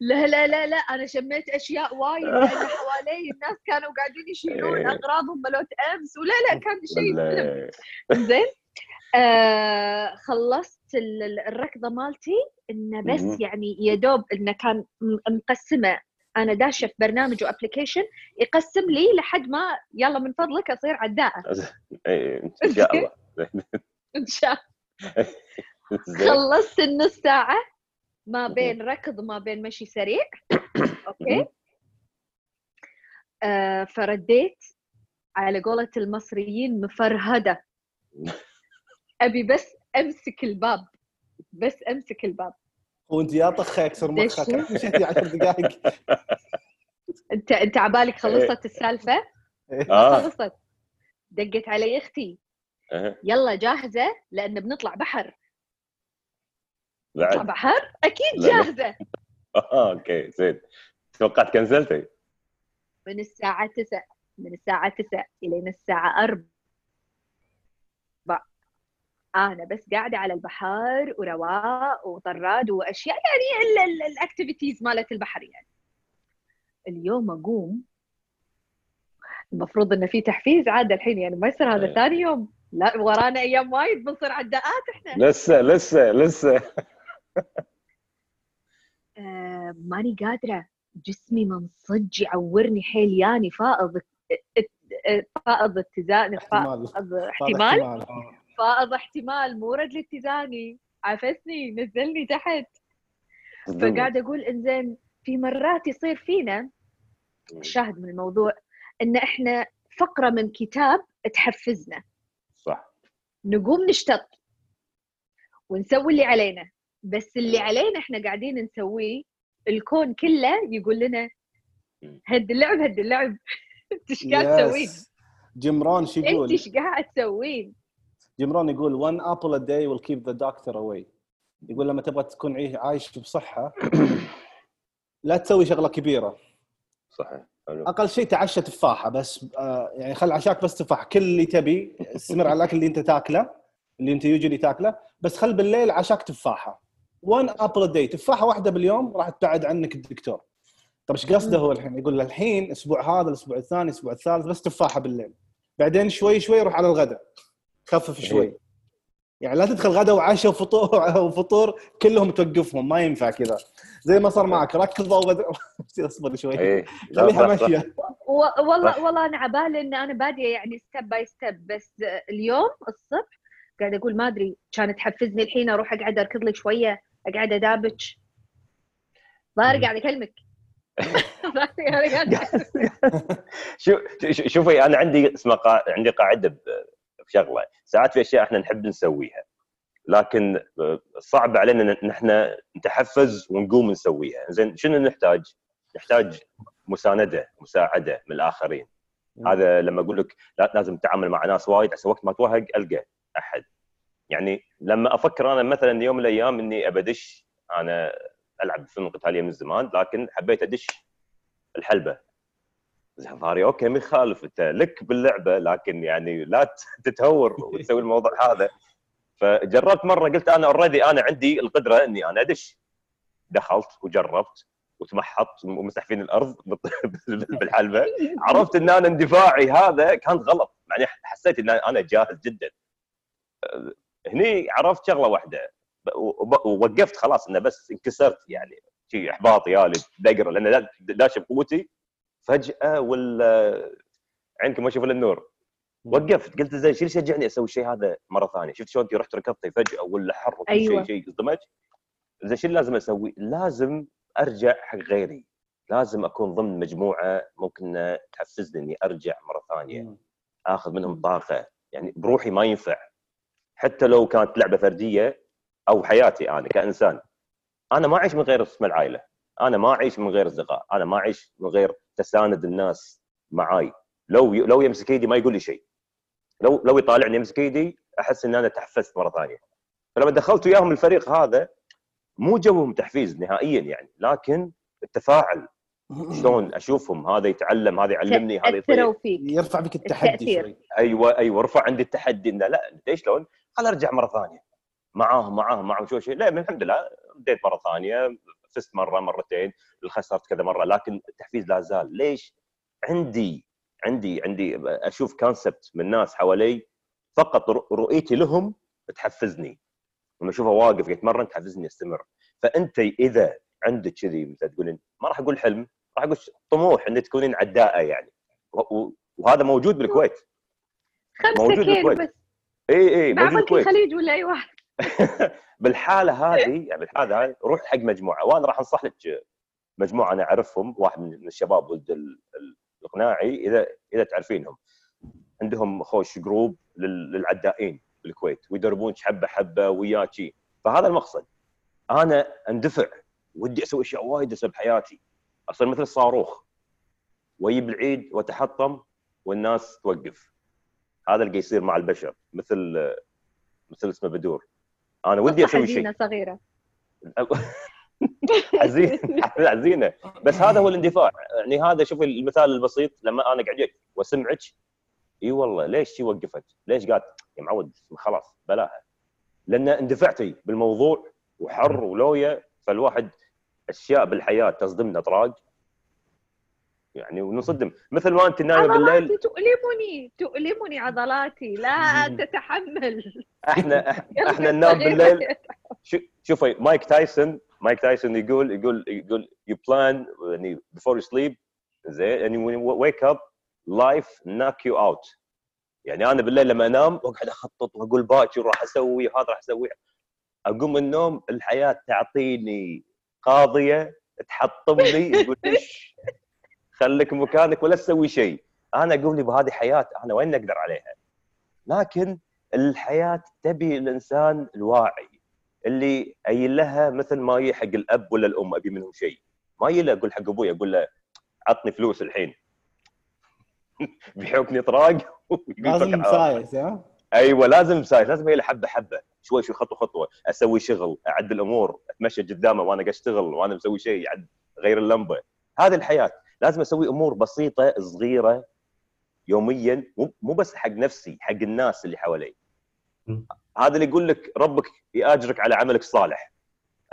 لا لا لا لا أنا شميت أشياء وايد لأن حوالي الناس كانوا قاعدين يشيلون إيه. أغراضهم ملوت أمس ولا لا كان شيء زين آه خلصت ال- ال- الركضة مالتي إنه بس. يعني يا دوب إنه كان مقسمة أنا داشه في برنامج و application يقسم لي لحد ما يلا من فضلك أصير عداءة. إيه، إن شاء الله. <laughs> إن شاء <laughs> زين. خلصت النص ساعة. ما بين ركض وما بين مشي سريع. <coughs> أوكي. آه فرديت على قولة المصريين مفرهدة. <laughs> أبي بس أمسك الباب. بس أمسك الباب. وانت يا طخه يكسر؟ مخك مشيتي 10 دقائق. <laughs> انت انت عبالك خلصت السالفة؟ آه. خلصت. دقت علي أختي. إيه، يلا جاهزة لأن بنطلع بحر. نطلع بعد. بحر؟ أكيد. جاهزة. آه، أوكي زين. توقعت كنسلتي من الساعة 9 من الساعة 9 الين الساعة 4 أنا بس قاعدة على البحر ورواء وطراد وأشياء يعني ال activities مالت البحر يعني. اليوم أقوم المفروض انه في تحفيز عاد الحين يعني ما يصير هذا إيه. ثاني يوم. لا ورانا أيام وايد بنصير عداءات إحنا. لسه لسه لسه. <laughs> آه ماني قادرة. جسمي منصج يعورني حيل ياني فائض فائض اتزان احتمال فائض احتمال. فائض احتمال مو رد لاتزاني عفسني نزلني تحت. فقاعد أقول إنزين في مرات يصير فينا الشاهد من الموضوع إن إحنا فقرة من كتاب تحفزنا. صح. نقوم نشتط ونسوي اللي علينا. بس اللي علينا إحنا قاعدين نسويه الكون كله يقول لنا هد اللعب هد اللعب. <laughs> إنت إيش قاعد تسوين؟ جمران شو إنت يقول؟ إيش قاعد تسوين؟ جمران يقول one apple a day will keep the doctor away. يقول لما تبغى تكون عايش بصحة <clears throat> لا تسوي شغلة كبيرة. صحيح. حلو. أقل شيء تعشى تفاحة بس آه، يعني خل عشاك بس تفاح. كل اللي تبي استمر على الأكل اللي أنت تاكله اللي أنت يو جولي تاكله بس خل بالليل عشاك تفاحة. Apple a day. تفاحة واحدة باليوم راح تبعد عنك الدكتور. طيب إيش قصده هو الحين؟ يقول له الحين الأسبوع هذا الأسبوع الثاني الأسبوع الثالث بس تفاحة بالليل. بعدين شوي شوي روح على الغداء. خفف شوي. يعني لا تدخل غدا وعشاء وفطور <laughs> وفطور كلهم توقفهم ما ينفع كذا. زي ما صار معك ركضوا وبد... <laughs> اصبر شوي. لا، خليها. ماشيه والله. والله أنا عبالي إن أنا بادية يعني step by step بس اليوم الصبح قاعد أقول ما أدري كانت تحفزني الحين أروح أقعد أركض لي شوية أقعد أدابج. ظاهر قاعد أكلمك. <laughs> شوفي أنا عندي اسمها قا... عندي قاعدة ب- بشغلة. ساعات في أشياء إحنا نحب نسويها لكن آه، صعب علينا إن إحنا نتحفز ونقوم نسويها. زين شنو نحتاج؟ نحتاج مساندة مساعدة من الآخرين. هذا لما أقول لك لا لازم تتعامل مع ناس وايد عشان وقت ما توهق ألقى أحد. يعني لما أفكر أنا مثلا يوم من الأيام إني أبدش أنا ألعب فنون قتالية من زمان لكن حبيت أدش الحلبة. ظهري أوكي ما يخالف أنت. لك باللعبة لكن يعني لا تتهور وتسوي الموضوع هذا. فجربت مرة قلت أنا already أنا عندي القدرة إني أنا أدش. دخلت وجربت وتمحطت ومسح فيني الأرض <laughs> بالحلبة. عرفت إن أنا اندفاعي هذا كان غلط. يعني حسيت إن أنا جاهز جدا. هني عرفت شغلة واحدة. ووقفت خلاص إنه بس انكسرت يعني. شيء احباط يالي دقره لأن دا- داش بقوتي فجأة ولا عينكم ما يشوف إلا النور. وقفت قلت زين شو اللي يشجعني أسوي الشيء هذا مرة ثانية. شفت شلون انت رحت ركضتي فجأة ولا حر وكل أيوة. شيء شيء زين شو لازم أسوي؟ لازم أرجع حق غيري. لازم أكون ضمن مجموعة ممكن تحفزني إني أرجع مرة ثانية. آخذ منهم طاقة. يعني بروحي ما ينفع. حتى لو كانت لعبة فردية أو حياتي أنا كإنسان. أنا ما أعيش من غير اسم العائلة. أنا ما أعيش من غير أصدقاء أنا ما أعيش من غير تساند الناس معاي. لو لو يمسك إيدي ما يقول لي شيء. لو لو يطالعني يمسك إيدي أحس ان أنا تحفزت مرة ثانية. فلما دخلت وياهم الفريق هذا مو جوهم تحفيز نهائيا يعني لكن التفاعل <laughs> شلون أشوفهم هذا يتعلم هذا يعلمني هذا يطير. يرفع بك التحدي التأثير. شوي. أيوه أيوه رفع عندي التحدي إنه لا إيش شلون؟ خل أرجع مرة ثانية. معاهم معاهم معاهم شو شيء لا من الحمد لله رديت مرة ثانية. فزت مرة مرتين خسرت كذا مرة لكن التحفيز لا زال. ليش؟ عندي عندي عندي أشوف كونسبت من ناس حوالي فقط رؤ- رؤيتي لهم تحفزني. لما أشوفه واقف يتمرن تحفزني أستمر. فأنت إذا عندك كذي مثل تقولين ما راح أقول حلم راح أقول طموح إنك تكونين عداءه يعني. وهذا موجود بالكويت. خمسة موجود كيلو بالكويت. بس. اي اي موجود بالكويت. الخليج ولا أي واحد. <laughs> بالحالة هذه يعني بالحالة هذه روح حق مجموعة. وأنا راح أنصح لك مجموعة أنا أعرفهم واحد من الشباب ولد ال- ال- القناعي اذا إذا تعرفينهم. عندهم خوش جروب لل- للعدائين بالكويت ويدربونك حبة حبة وياكي فهذا المقصد. أنا أندفع. ودي أسوي أشياء وايد أسوي بحياتي. أصير مثل الصاروخ. وأجيب العيد وأتحطم والناس توقف. هذا اللي يصير مع البشر مثل مثل اسمه بدور. أنا ودي أسوي شيء. حزينة صغيرة. <laughs> حزين حزينه <laughs> بس هذا هو الاندفاع. يعني هذا شوف المثال البسيط. لما أنا قاعد وأسمعك إي والله ليش شي وقفت؟ ليش قالت يا معود خلاص بلاها. لأن اندفعتي بالموضوع وحر ولويا فالواحد أشياء بالحياة تصدمنا اطراق يعني ونصدم. مثل ما أنت نايمة بالليل. عضلاتي تؤلمني تؤلمني عضلاتي. لا تتحمل إحنا <laughs> إحنا ننام. بالليل. شو- شوفي مايك تايسون مايك تايسون يقول يقول يقول you plan يعني before you sleep. زين. يعني you wake up life knock you out. يعني أنا بالليل لما أنام واقعد أخطط وأقول باكر راح أسوي وهذا راح أسوي. أقوم من النوم الحياة تعطيني قاضية تحطمني تقول إيش؟ خليك مكانك ولا تسوي شيء. أنا أقول لي بهذه حياة أنا وين أقدر عليها؟ لكن الحياة تبي الإنسان الواعي اللي قايل لها مثل ما هي حق الأب ولا الأم أبي منهم شيء. ما يلا أقول حق أبوي أقول له عطني فلوس الحين. <laughs> بيحوكني طراق <laughs> لازم. مسايس أيوه لازم مسايس. لازم هي حبة حبة. شوي شوي خطوة خطوة. أسوي شغل اعدل امور أتمشى قدامه وأنا قاعد أشتغل وأنا مسوي شيء عد غير اللمبة. هذه الحياة. لازم أسوي أمور بسيطة صغيرة يوميا مو مو بس حق نفسي حق الناس اللي حوالي. هذا اللي يقول لك ربك يأجرك على عملك الصالح.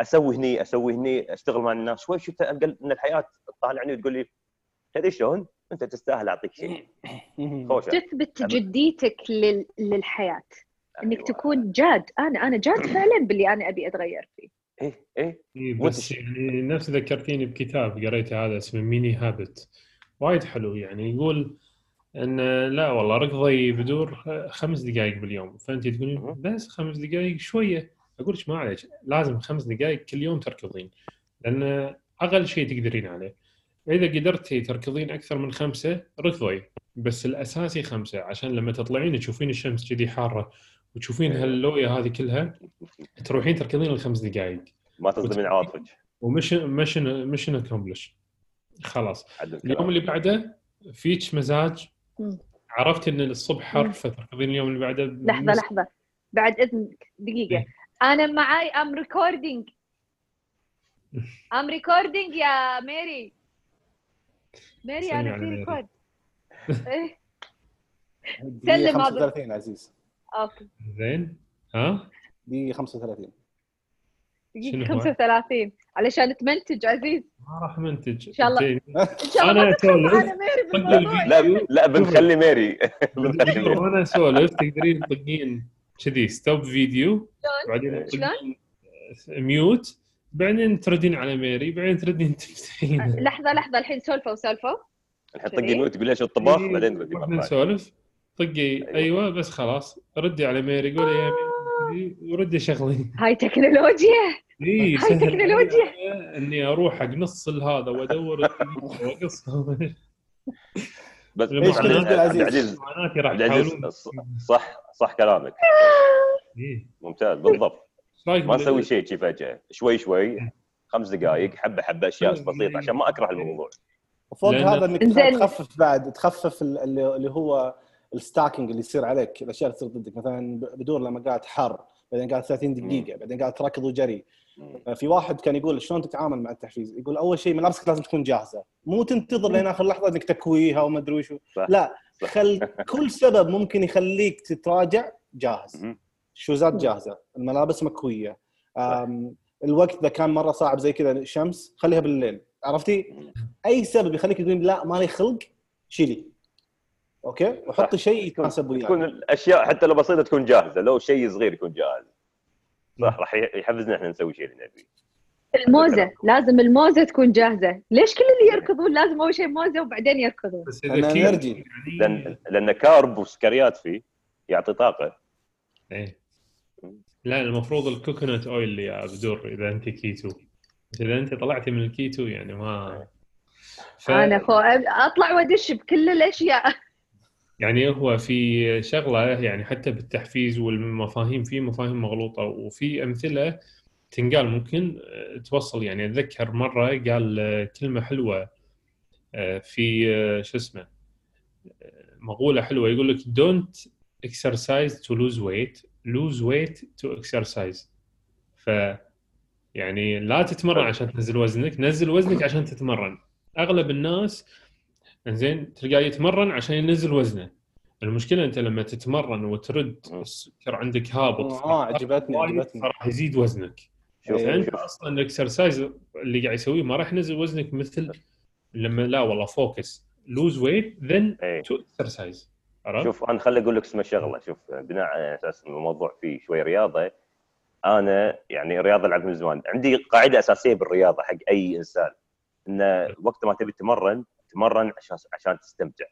أسوي هني أسوي هني أشتغل مع الناس. شوي شوي القى إن الحياة تطالعني وتقول لي تدري شلون؟ أنت تستاهل أعطيك شيء. <laughs> تثبت جديتك لل... للحياة. إنك أيوة. تكون جاد. أنا أنا جاد <clears throat> فعلا باللي أنا أبي أتغير فيه. إيه إيه. إيه بس يعني نفس ذكرتيني بكتاب قريته هذا اسمه ميني هابت وايد حلو يعني يقول إن لا والله ركضي بدور خمس دقائق باليوم. فانت تقولين. بس خمس دقائق شوية. أقول لك ما عليك لازم خمس دقائق كل يوم تركضين لأن أقل شيء تقدرين عليه. إذا قدرتي تركضين أكثر من خمسة ركضي. بس الأساسي خمسة عشان لما تطلعين تشوفين الشمس كذي حارة. وتشوفين أيوة. هاللوية هذه كلها تروحين تركضين الخمس دقائق ما تصدمين عواطفك و mission mission mission accomplished خلاص اليوم. اللي بعده فيك مزاج مم. عرفت إن الصبح حر. فتركضين اليوم اللي بعده لحظة لحظة بعد إذنك دقيقة إيه. أنا معاي I'm recording I'm recording يا ميري ميري أنا في. record <laughs> دي سلم هذا. 35 عزيز أوكي. زين. ها؟ دي 35 دقيقة شنو هو؟ 35 علشان تمنتج عزيز. ما راح منتج إن شاء الله. إن شاء الله طق بالموضوع لا لا بنخلي ميري. <laughs> بنخلي ميري. وأنا اسولف تقدرين تطقين كذي. stop video بعدين شلون؟ mute بعدين تردين على ميري. بعدين تردين <laughs> تفتحين لحظة لحظة. الحين سولفوا سولفوا. الحين طقي mute تقول ليش الطباخ؟ بعدين ردي وإحنا مرة ثانية. نسولف. طقي. أيوه. بس خلاص. ردي على ميري قولي يا ميري وردي شغلي. هاي تكنولوجيا. إي هاي تكنولوجيا. إني أروح حق نص هذا وادور واقصها بس إيش عبد العزيز-؟ عبد العزيز صح صح كلامك. إيه. ممتاز بالضبط. ما نسوي شيء شي فجأة. شوي شوي خمس دقائق حبة حبة أشياء بسيطة عشان ما أكره الموضوع. وفوق هذا إنك. تخفف بعد تخفف ال- اللي اللي هو stacking اللي يصير عليك الأشياء اللي تصير ضدك. مثلا بدور لما قاعد حر بعدين قاعد 30 دقيقة بعدين قاعد تركض وجري. في واحد كان يقول شلون تتعامل مع التحفيز؟ يقول أول شيء ملابسك لازم تكون جاهزة. مو تنتظر لين آخر لحظة إنك تكويها وما أدري وشو. لا. <laughs> خل كل سبب ممكن يخليك تتراجع جاهز. الشوزات جاهزة؟ الملابس مكوية. الوقت إذا كان مرة صعب زي كذا شمس خليها بالليل. عرفتي؟ أي سبب يخليك تقول لا مالي خلق شيلي. أوكي؟ وحطي شيء يتناسب تكون وياك الأشياء حتى لو بسيطة تكون جاهزة. لو شيء صغير يكون جاهز. صح راح يحفزنا إحنا نسوي شيء اللي نبيه الموزة. لازم الموزة تكون جاهزة. ليش كل اللي يركضون لازم أول شيء موزة وبعدين يركضون؟ بس لأن كله energy. يعني لأن لأن carb وسكريات فيه يعطي طاقة. إيه. لا المفروض ال coconut oil يا بدور إذا أنت كيتو. إذا أنت طلعتي من الكيتو يعني ما ف... أنا خو أطلع وأدش بكل الأشياء. يعني هو في شغلة يعني حتى بالتحفيز والمفاهيم في مفاهيم مغلوطة وفي أمثلة تنقال ممكن آه، توصل. يعني أتذكر مرة قال آه، كلمة حلوة آه، في شو اسمه مقولة حلوة يقول لك don't exercise to lose weight lose weight to exercise. ف يعني لا تتمرن عشان تنزل وزنك نزل وزنك عشان تتمرن. أغلب الناس زين تلقاه يتمرن عشان ينزل وزنه. المشكلة أنت لما تتمرن وترد. السكر عندك هابط آه عجبتني عجبتني. فراح يزيد وزنك. شوف إيه. فانت شوف. أصلا الاكسرسايز اللي قاعد يسويه ما راح ينزل وزنك مثل لما لا والله فوكس لوز ويت ذن. تو اكسرسايز عرفت؟ شوف أنا خلي أقول لك اسمه شغلة. شوف بناء على أساس الموضوع فيه شوي رياضة أنا يعني الرياضه العب من زمان. عندي قاعدة أساسية بالرياضة حق أي إنسان. انه وقت ما تبي تتمرن تمرن عشان عشان تستمتع.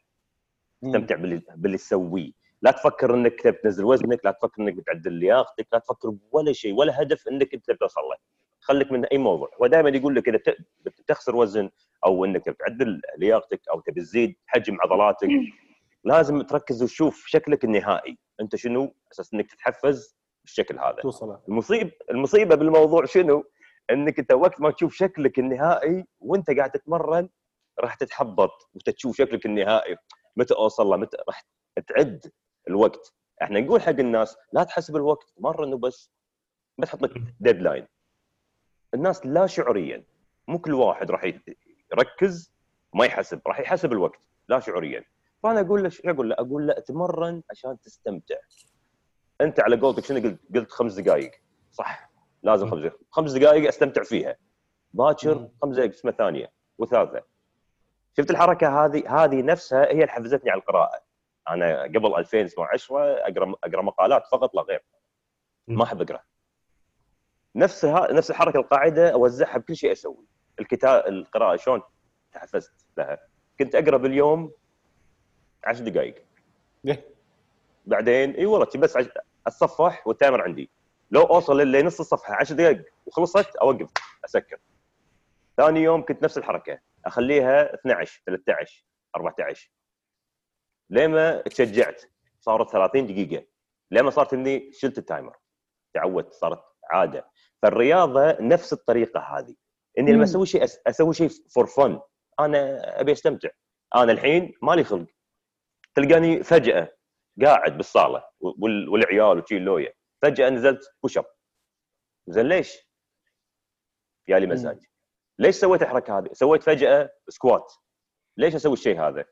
تستمتع باللي باللي تسويه. لا تفكر إنك تبي تنزل وزنك لا تفكر إنك بتعدل لياقتك لا تفكر ولا شيء ولا هدف إنك أنت توصل له. خليك من أي موضوع. هو دائما يقول لك إذا بتخسر وزن أو إنك تبي تعدل لياقتك أو تبي تزيد حجم عضلاتك لازم تركز وتشوف شكلك النهائي. أنت شنو؟ أساس إنك تتحفز بالشكل هذا. توصل المصيب المصيبة بالموضوع شنو؟ إنك أنت وقت ما تشوف شكلك النهائي وأنت قاعد تتمرن راح تتحبط وتشوف شكلك النهائي. متى أوصل له؟ متى راح تعد الوقت؟ إحنا نقول حق الناس لا تحسب الوقت مرن وبس بس حط لك ديدلاين الناس لا شعوريا. مو كل واحد راح يركز ما يحسب راح يحسب الوقت لا شعوريا. فأنا أقول له شو أقول له؟ أقول له اتمرن عشان تستمتع. أنت على قولتك شنو قلت؟ قلت خمس دقائق صح. لازم خمس دقائق خمس دقائق أستمتع فيها. باكر. خمس دقائق اسمه ثانية وثالثة. شفت الحركة هذه هذه نفسها هي اللي حفزتني على القراءة. أنا قبل 2010 أقرأ أقرأ مقالات فقط لا غير. ما أحب أقرأ. نفس ها... نفس الحركة القاعدة أوزعها بكل شيء أسوي. الكتاب القراءة شلون تحفزت لها. كنت أقرأ باليوم 10 دقائق بعدين إي والله بس عش... أتصفح والتايمر عندي. لو أوصل لنص الصفحة 10 دقائق وخلصت أوقف أسكر. ثاني يوم كنت نفس الحركة. أخليها 12 13 14 لما تشجعت صارت 30 دقيقة. لما صارت إني شلت ال timer؟ تعودت صارت عادة. فالرياضة نفس الطريقة هذه. إني لما. أسوي شيء أسوي شيء for fun أنا أبي أستمتع. أنا الحين مالي خلق. تلقاني فجأة قاعد بالصالة وال- والعيال وشاي اللوية. فجأة نزلت push up زين ليش؟ يا لي مزاج. ليش سويت الحركة هذه؟ سويت فجأة squat ليش أسوي الشيء هذا؟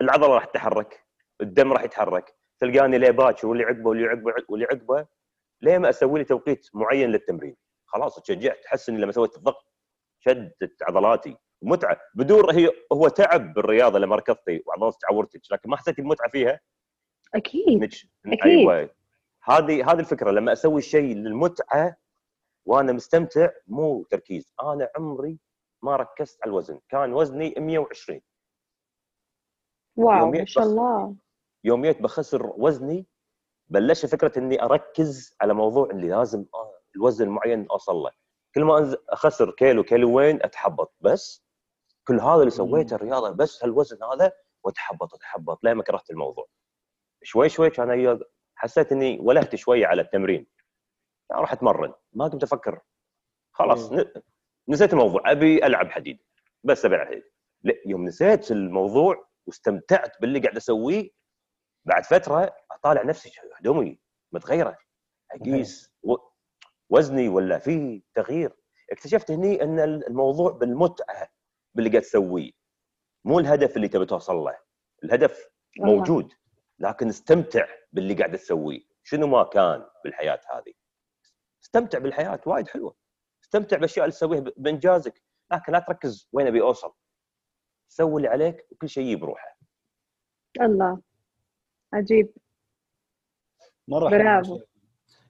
العضلة راح تتحرك الدم راح يتحرك تلقاني ليه باكر واللي عقبه واللي عقبه واللي عقبه ليه ما أسوي لي توقيت معين للتمرين؟ خلاص تشجعت تحس اني لما سويت الضغط. شدت عضلاتي. متعة. بدور هي هو تعب بالرياضة لما ركضتي وعضلاتك تعورتك لكن ما حسيتي بمتعة فيها؟ أكيد. نج... أكيد. أيوه. هذه هذه الفكرة. لما أسوي شيء للمتعة وأنا مستمتع مو تركيز. أنا عمري ما ركزت على الوزن. كان وزني 120 واو ما شاء الله. يوم جيت بخسر وزني بلشت فكرة إني أركز على موضوع اللي لازم الوزن المعين أوصل له. كل ما أخسر كيلو كيلوين أتحبط. بس كل هذا اللي سويته الرياضة بس هالوزن هذا وأتحبط أتحبط لين ما كرهت الموضوع؟ شوي شوي كان أي- حسيت إني ولهت شوي على التمرين. راح أتمرن. ما كنت أفكر. خلاص نسيت الموضوع. أبي ألعب حديد. بس أبي ألعب حديد. لا، يوم نسيت الموضوع واستمتعت باللي قاعد أسويه بعد فترة أطالع نفسي. هدومي؟ متغيرة. أقيس و- وزني ولا في تغيير؟ اكتشفت هني أن الموضوع بالمتعة باللي قاعد تسويه. مو الهدف اللي تبي توصل له. الهدف. موجود لكن استمتع باللي قاعد تسويه. شنو ما كان بالحياة هذه. استمتع بالحياة وايد حلوة. استمتع بالأشياء اللي تسويها بإنجازك. لكن لا تركز وين أبي أوصل. سوي اللي عليك وكل شيء يجي بروحه الله. عجيب. مرة حلو برافو.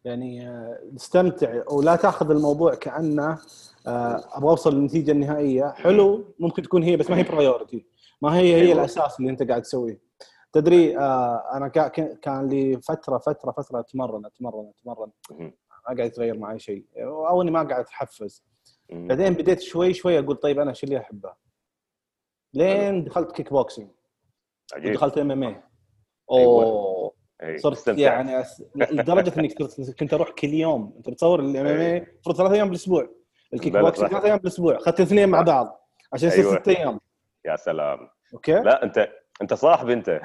يعني آه، استمتع ولا تأخذ الموضوع كأنه آه، أبغى أوصل للنتيجة النهائية. حلو ممكن تكون هي بس ما هي برايورتي ما هي هي أيوة. الأساس اللي أنت قاعد تسويه. تدري آه، أنا كا- كان- لي فترة فترة فترة أتمرن أتمرن أتمرن. ما قاعد يتغير معي شيء أو إني ما قاعد أتحفز. بعدين بديت شوي شوي أقول طيب أنا شو اللي أحبه؟ لين دخلت كيك بوكسينج عجيب. ودخلت MMA أيوة. أوه. إيه، صرت. يعني أس... لدرجة اني كنت أروح كل يوم. أنت بتصور ال MMA المفروض ثلاث أيام بالأسبوع. الكيك بوكسينج. ثلاث أيام بالأسبوع. أخذت الاثنين مع. بعض عشان يصير أيوة. ست أيام. يا سلام. أوكي؟ لا انت أنت صاحبي أنت.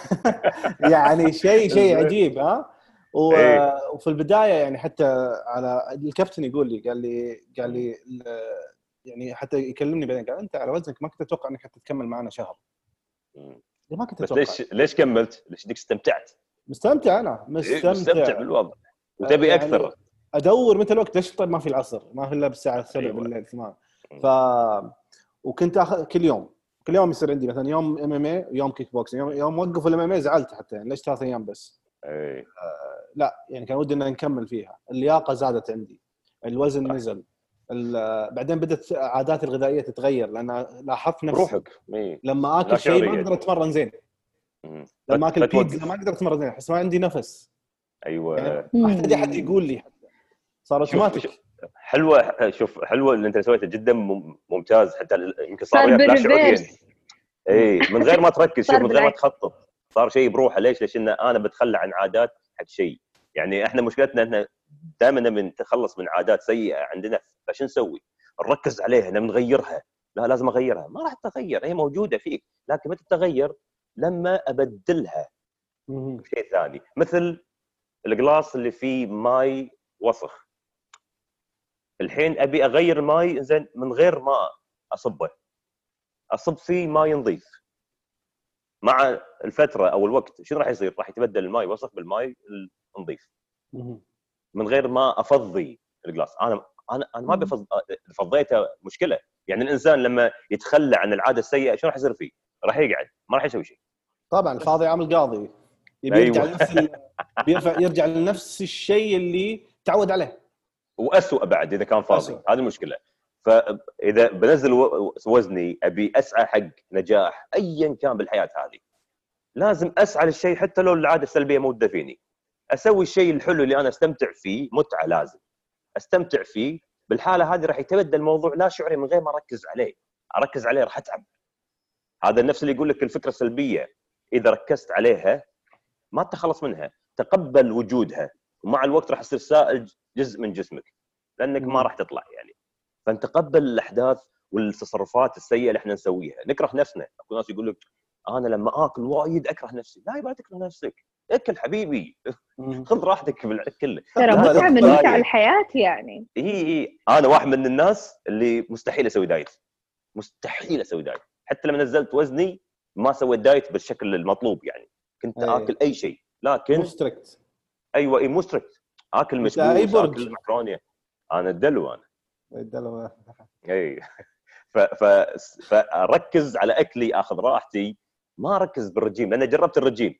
<laughs> يعني شيء شيء. عجيب ها؟ و... إيه. وفي البداية يعني حتى على الكابتن يقول لي قال لي قال لي يعني حتى يكلمني بعدين قال أنت على وزنك ما كنت أتوقع إنك حتكمل معنا شهر. ما كنت بس أتوقع ليش ليش كملت؟ ليش انك استمتعت؟ مستمتع أنا إيه، مستمتع, مستمتع بالوضع وتبي يعني أكثر أدور متى الوقت ليش طيب ما في العصر ما في إلا بالساعة 7 أيوة. بالليل 8 مم. ف وكنت اخذ كل يوم كل يوم يصير عندي مثلا يوم MMA ويوم كيك بوكسينج يوم, يوم وقفوا ال MMA زعلت حتى يعني ليش ثلاث أيام بس اي لا يعني كان ودي ان نكمل فيها. اللياقة زادت عندي. الوزن صح. نزل. ال- بعدين بدات عاداتي الغذائية تتغير لأن لاحظت نفسي بروحك. إي. لما آكل شيء ما. أقدر أتمرن زين. مم. لما آكل. بيتزا ما أقدر أتمرن زين. أحس ما عندي نفس. أيوه. يعني ما احتاج احد يقول لي حتى. صار شوف- أوتوماتيك. شوف، حلوة شوف حلوة اللي أنت سويته جدا مم- ممتاز. حتى يمكن صار وياك لا شعوريا إي من غير ما تركز. شوف من غير ما. تخطط. صار شيء بروحه. ليش؟ ليش؟ إن أنا بتخلى عن عادات حق شيء. يعني إحنا مشكلتنا إن دائما نبي نتخلص من عادات سيئة عندنا فشو نسوي؟ نركز عليها نبي نغيرها. لا لازم أغيرها. ما راح تغير هي موجودة فيك لكن متى تتغير؟ لما أبدلها. بشيء ثاني. مثل القلاص اللي فيه ماي وسخ. الحين أبي أغير الماي زين من غير ما أصبه. أصب فيه ماي نظيف. مع الفترة أو الوقت شنو راح يصير؟ راح يتبدل الماي وسخ بالماي النظيف. من غير ما أفضي الجلاس أنا أنا أنا ما بفض... فضيته مشكلة يعني الإنسان لما يتخلى عن العادة السيئة شو راح يصير فيه؟ راح يقعد ما راح يسوي شيء طبعا الفاضي عامل قاضي يبي أيوة. يرجع لنفس ال... <laughs> بيرفع يرجع لنفس الشيء اللي تعود عليه واسوء بعد إذا كان فاضي. هذه المشكلة فإذا بنزل وزني أبي أسعى حق نجاح ايا كان بالحياة هذه. لازم أسعى للشيء حتى لو العادة السلبية موجوده فيني. أسوي الشيء الحلو اللي أنا أستمتع فيه متعة لازم. أستمتع فيه بالحالة هذه راح يتبدل الموضوع لا شعوري من غير ما أركز عليه. أركز عليه راح أتعب. هذا النفس اللي يقول لك الفكرة السلبية إذا ركزت عليها ما تتخلص منها. تقبل وجودها. ومع الوقت راح يصير سائل جزء من جسمك. لأنك ما. راح تطلع يعني. فنتقبل الأحداث والتصرفات السيئة اللي إحنا نسويها. نكره نفسنا. أكو ناس يقول لك أنا لما آكل وايد أكره نفسي. لا يبغى تكره نفسك. أكل حبيبي. خذ راحتك بالاكل ترى لا متعة من. متع الحياة يعني. إي إي. أنا واحد من الناس اللي مستحيل أسوي diet. مستحيل أسوي diet. حتى لما نزلت وزني ما سويت diet بالشكل المطلوب يعني. كنت أي. آكل أي شيء. لكن مو strict أيوه إي مو strict آكل برجر؟ آكل مكرونة. أنا الدلو أنا. إي. ف... ف... فركز على أكلي آخذ راحتي. ما أركز بالرجيم لأن جربت الرجيم.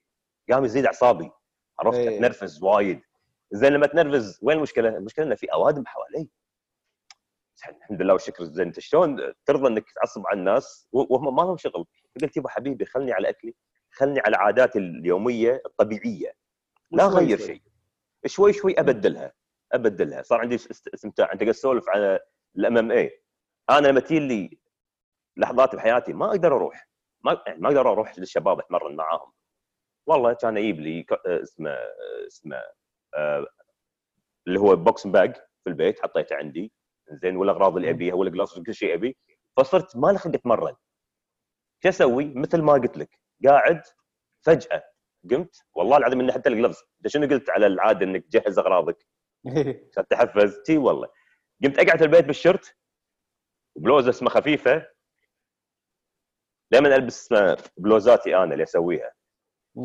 قام يزيد أعصابي. عرفت. أتنرفز وايد. زين لما تنرفز وين المشكلة؟ المشكلة إنه في أوادم حوالي. الحمد لله والشكر. زين أنت شلون ترضى إنك تعصب على الناس؟ وهم ما لهم شغل. قلت يبا حبيبي خلني على أكلي. خلني على عاداتي اليومية الطبيعية. لا أغير. شيء. شوي شوي أبدلها. أبدلها. صار عندي است- استمتاع انت قاعد تسولف على ال MMA أنا لما تجي لي لحظات بحياتي ما أقدر أروح. ما يعني ما أقدر أروح للشباب أتمرن معاهم. والله كان يجيب لي اسمه اسمه آه، اللي هو box bag في البيت حطيته عندي. زين والاغراض اللي أبيها وال gloves كل شيء أبي. فصرت ما لي خلق أتمرن. شو أسوي؟ مثل ما قلت لك قاعد فجأة قمت والله العظيم إني حتى الجلفز إنت شنو قلت على العادة إنك تجهز أغراضك؟ عشان تحفز. تي والله. قمت أقعد في البيت بالشرت وبلوزة اسمها خفيفة. دائما ألبس بلوزاتي أنا اللي أسويها.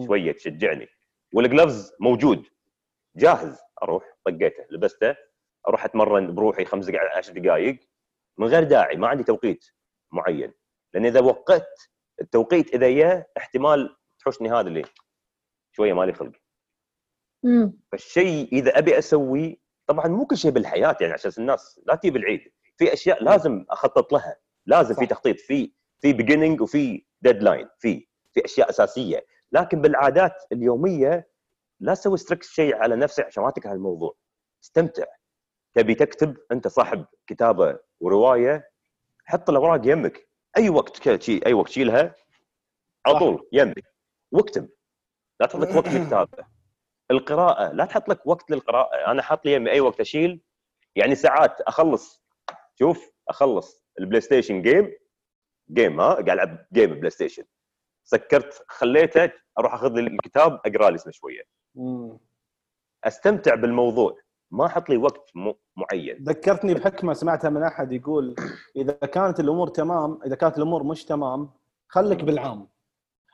شوية تشجعني. والجلفز موجود. جاهز. أروح. طقيته. لبسته. أروح أتمرن بروحي خمس دقائق 10 دقائق من غير داعي. ما عندي توقيت معين. لأن إذا وقت التوقيت اذا جاء احتمال تحوشني هذا اللي شوية مالي خلق مم. فالشيء إذا أبي اسويه طبعا مو كل شيء بالحياة يعني عشان الناس لا تجيب العيد. في أشياء لازم أخطط لها. لازم في صح. تخطيط في في beginning وفي deadline في في أشياء أساسية. لكن بالعادات اليومية لا تسوي strict شيء على نفسك عشان ما تكره الموضوع. استمتع. تبي تكتب أنت صاحب كتابة ورواية حط الاوراق يمك. أي وقت كذا شي أي وقت شيلها على. طول يمك. واكتب. لا تحط وقت <clears throat> للكتابه القراءة لا تحط لك وقت للقراءة. أنا حاط لي يمي أي وقت أشيل؟ يعني ساعات أخلص شوف أخلص البلاي ستيشن game game ها قاعد ألعب game بلاي ستيشن سكرت خليته أروح أخذ لي الكتاب أقرأ لي اسمه شوية. أستمتع بالموضوع. ما أحط لي وقت معين. ذكرتني بحكمة سمعتها من أحد يقول إذا كانت الأمور تمام إذا كانت الأمور مش تمام خليك بالعام.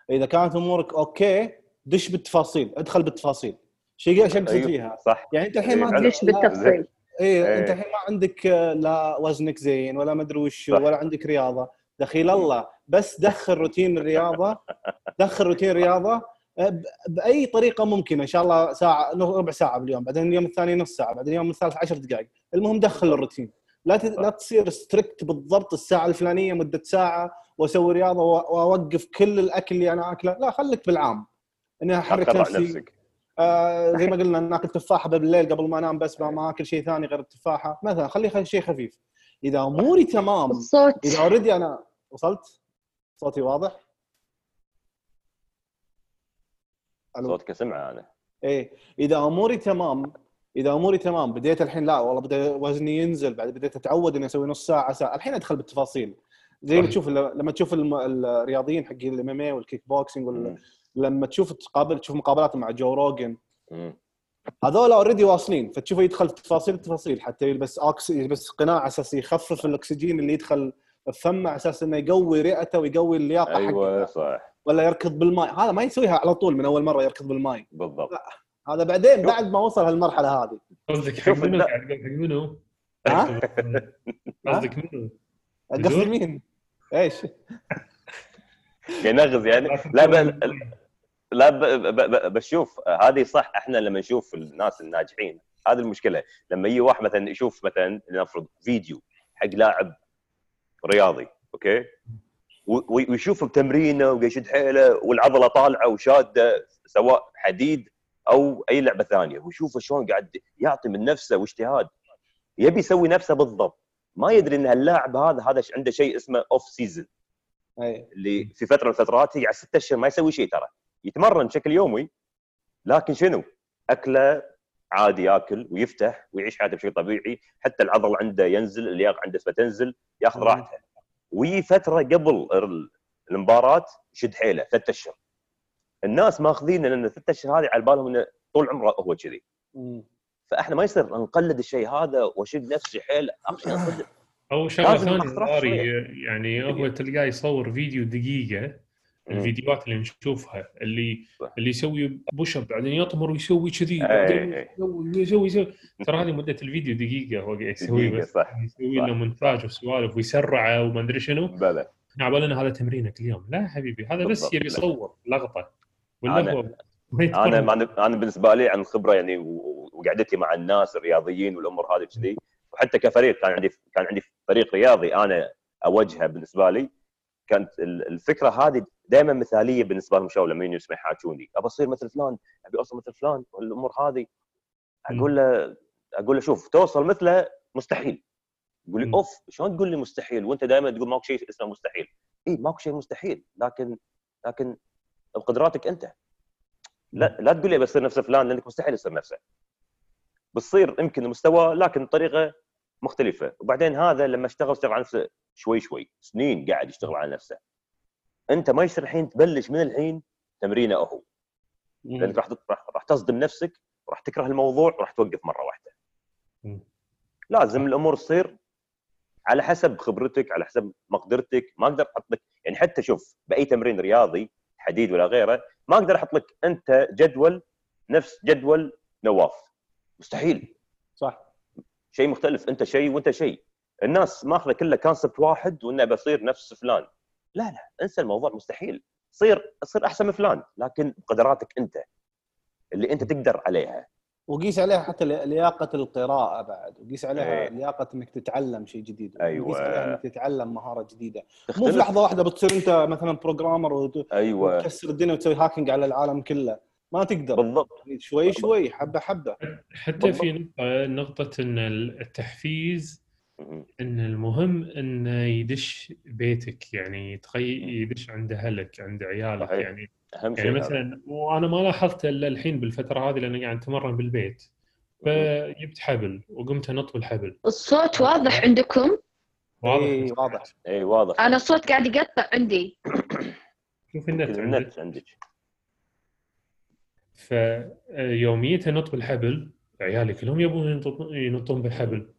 إذا كانت أمورك okay دش بالتفاصيل. ادخل بالتفاصيل. شيء شيء أيوه. فيها صح. يعني أنت الحين ما أيوه. عندك ليش بالتفصيل؟ إيه إيه. أنت الحين ما عندك آه، لا وزنك زين ولا مدري وش صح. ولا عندك رياضة. دخيل الله. بس دخل روتين الرياضة. دخل روتين رياضة آه، بأي طريقة ممكنة. إن شاء الله ساعة ربع ساعة باليوم. بعدين اليوم الثاني نص ساعة. بعدين اليوم الثالث 10 دقائق. المهم دخل الروتين. لا ت- لا تصير strict بالضبط الساعة الفلانية مدة ساعة وأسوي رياضة وأوقف كل الأكل اللي أنا آكله. لا خليك بالعام. إني أحرك نفسي. نفسك. آه زي ما قلنا ناكل تفاحة بالليل قبل ما انام بس ما- آكل شيء ثاني غير التفاحة. مثلا خلي شيء خفيف. إذا أموري تمام الصوت. إذا already أنا وصلت؟ صوتي واضح؟ صوتك سمعة أنا. إيه. إذا أموري تمام إذا أموري تمام بديت الحين لا والله بدأ وزني ينزل بعد بديت أتعود إني أسوي نص ساعة ساعة. الحين أدخل بالتفاصيل. زي ما. تشوف لما تشوف الرياضيين حقين ال MMA وال kickboxing. لما تشوف تقابل تشوف مقابلات مع جو روجن. هذول already واصلين فتشوفه يدخل في تفاصيل التفاصيل حتى يلبس أكس... يلبس قناع على أساس يخفف الأكسجين اللي يدخل فمه على أساس إنه يقوي رئته ويقوي اللياقة أيوه حقه صح ولا يركض بالماء هذا ما يسويها على طول من أول مرة يركض بالماء بالضبط هذا بعدين بعد ما وصل هالمرحلة هذه قصدك حق منو قاعد حق منو؟ ها؟ قصدك منو؟ قصدي؟ مين؟ إيش؟ ينغز يعني لا. لا ب... ب... ب... بشوف هذه صح إحنا لما نشوف الناس الناجحين هذه المشكلة. لما يجي واحد مثلا يشوف مثلا لنفرض فيديو حق لاعب رياضي okay؟ ويشوف تمرينه ويشد حيله والعضلة طالعة وشادة سواء حديد أو أي لعبة ثانية ويشوفه شلون قاعد يعطي من نفسه واجتهاد. يبي يسوي نفسه بالضبط. ما يدري إن اللاعب هذا هذا عنده شيء اسمه off season اللي في فترة من الفترات يقعد ست أشهر ما يسوي شيء ترى. يتمرن بشكل يومي لكن شنو؟ أكله عادي ياكل ويفتح ويعيش حياته بشكل طبيعي حتى العضل عنده ينزل اللياقه عنده تنزل ياخذ. راحته ويجي فترة قبل ال- المباراة يشد حيله ثلاث أشهر الناس ماخذين إن الثلاث أشهر هذه على بالهم إنه طول عمره هو كذي. فإحنا ما يصير نقلد الشيء هذا وأشد نفسي حيل. أو شغلة ثانية يعني هو تلقاه يصور فيديو دقيقة الفيديوهات اللي نشوفها اللي صح. اللي يسوي بوش أب بعدين يطمر ويسوي كذي بعدين. يسوي يسوي يسوي ترى هذه مدة الفيديو دقيقة هو <laughs> يسوي دقيقة، بس صح يسوي صح. له مونتاج وسوالف ويسرعه وما أدري شنو بلى على هذا تمرينك اليوم لا حبيبي هذا بس. يبي يصور لقطة ولا أنا- هو. أنا أنا بالنسبة لي عن الخبرة يعني وقعدتي مع الناس الرياضيين والأمور هذه كذي وحتى كفريق كان عندي كان عندي فريق رياضي أنا أوجهه بالنسبة لي كانت ال- الفكرة هذه دائما مثالية بالنسبة لهم شو لما يجوا يحاكوني أبى أصير مثل فلان أبي أوصل مثل فلان والامور هذه. أقول له أقول له شوف توصل مثله مستحيل. يقول لي. أوف شلون تقول لي مستحيل؟ وأنت دائما تقول ماكو شيء اسمه مستحيل. اي ماكو شيء مستحيل. لكن لكن بقدراتك أنت. لا لا تقول لي بصير نفس فلان لأنك مستحيل يصير نفسه. بتصير يمكن مستوى لكن بطريقه مختلفة. وبعدين هذا لما اشتغل اشتغل على نفسه شوي شوي. سنين قاعد يشتغل على نفسه. أنت ما يصير الحين تبلش من الحين تمرينه هو. لأنك راح راح راح تصدم نفسك وراح تكره الموضوع وراح توقف مرة واحدة. لازم الأمور تصير على حسب خبرتك على حسب مقدرتك. ما أقدر أحط لك يعني حتى شوف بأي تمرين رياضي حديد ولا غيره ما أقدر أحط لك أنت جدول نفس جدول نواف. مستحيل. صح. شيء مختلف أنت شيء وأنت شيء. الناس ماخذة كله concept واحد وإنه بصير نفس فلان. لا لا انسى الموضوع مستحيل. صير صير أحسن من فلان لكن بقدراتك أنت اللي أنت تقدر عليها. وقيس عليها حتى لي- لياقة القراءة بعد وقيس عليها إيه. لياقة إنك تتعلم شيء جديد أيوة. وقيس عليها إنك تتعلم مهارة جديدة. مو في. لحظة واحدة بتصير أنت مثلا programmer وت- أيوه. وتكسر الدنيا وتسوي hacking على العالم كله. ما تقدر. بالضبط. شوي شوي حبة حبة. حتى في نقطة نقطة إن التحفيز إن المهم إنه يدش بيتك يعني تخي يدش عند أهلك عند عيالك صحيح. يعني أهم شيء يعني هذا. مثلا وأنا ما لاحظت إلا الحين بالفترة هذه لأني قاعد أتمرن بالبيت. فجبت حبل وقمت أنط بالحبل. الصوت واضح عندكم؟ واضح. اي واضح. اي واضح. أنا الصوت قاعد يقطع عندي. <clears throat> شوف النت عندك. النت عندك. فيومية أنط بالحبل عيالي كلهم يبون ينطون بالحبل.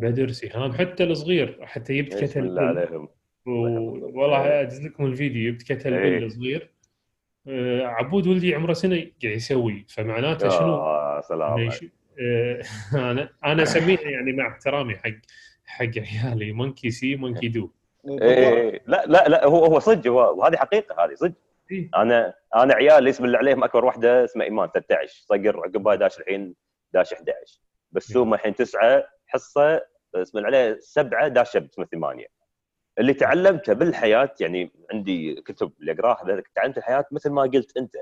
بدر سهام حتى الصغير حتى جبت كتل الله عليهم. و- والله ادز لكم الفيديو جبت كتل إيه. بل صغير. آه، عبود ولدي عمره سنة قاعد يسوي فمعناته شنو؟ يا سلام إنه يش- آه، <laughs> أنا أنا أسميها يعني مع احترامي حق حق عيالي monkey see monkey do إيه لا لا لا هو هو صدق وهذه حقيقة هذه صدق. إيه. أنا أنا عيالي اسم اللي عليهم أكبر واحدة اسمها إيمان 13 صقر عقبها داش الحين داش 11 بسومه الحين تسعة حصة اسم اللي عليه سبعة داش اسمه ثمانية. اللي تعلمته بالحياة يعني عندي كتب اللي أقرأها تعلمت الحياة مثل ما قلت أنت.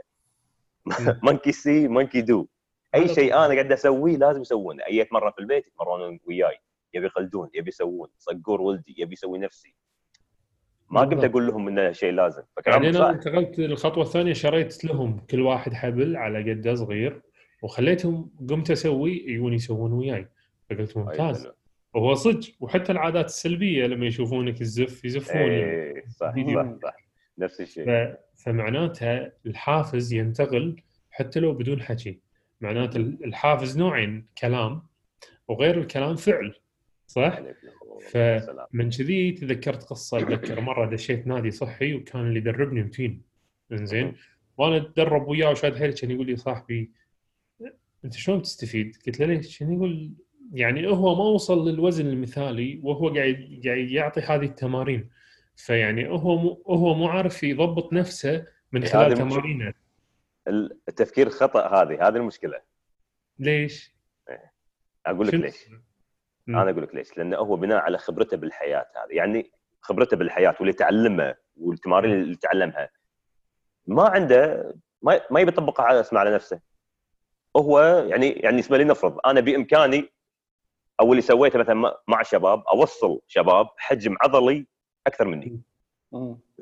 مونكي سي مونكي دو أي شيء. أنا قاعد أسويه لازم يسوونه. أي مرة في البيت يتمرنون وياي. يبي يقلدون يبي يسوون. صقور ولدي يبي يسوي نفسي. ما قمت. أقول لهم إنه شيء لازم. يعني أنا انتقلت للخطوة الثانية شريت لهم كل واحد حبل على قده صغير وخليتهم قمت أسوي يجون يسوون وياي. فقلت أي ممتاز. وهو صدق وحتى العادات السلبية لما يشوفونك تزف يزفون إيه صح. صح صح نفس الشيء ف... فمعناتها الحافز ينتقل حتى لو بدون حكي معناته الحافز نوعين كلام وغير الكلام فعل صح؟ عليك. ف- سلام. من كذي تذكرت قصة أتذكر مرة دشيت نادي صحي وكان اللي يدربني متين إنزين وأنا أتدرب وياه وشاد حيل كان يقول لي صاحبي أنت شلون تستفيد؟ قلت له ليش؟ كان يقول يعني هو ما وصل للوزن المثالي وهو قاعد قاعد يعطي هذه التمارين. فيعني هو مو هو مو عارف يضبط نفسه من هذه خلال. تمارينه. التفكير خطأ هذه هذه المشكلة. ليش؟ أقول لك؟ ليش. مم. أنا أقول لك ليش. لأنه هو بناء على خبرته بالحياة هذه. يعني خبرته بالحياة واللي تعلمه والتمارين اللي تعلمها. ما عنده ما ما يبي يطبقها على اسمه على نفسه. هو يعني يعني اسمه لنفرض أنا بإمكاني أو اللي سويته مثلا مع شباب أوصل شباب حجم عضلي أكثر مني.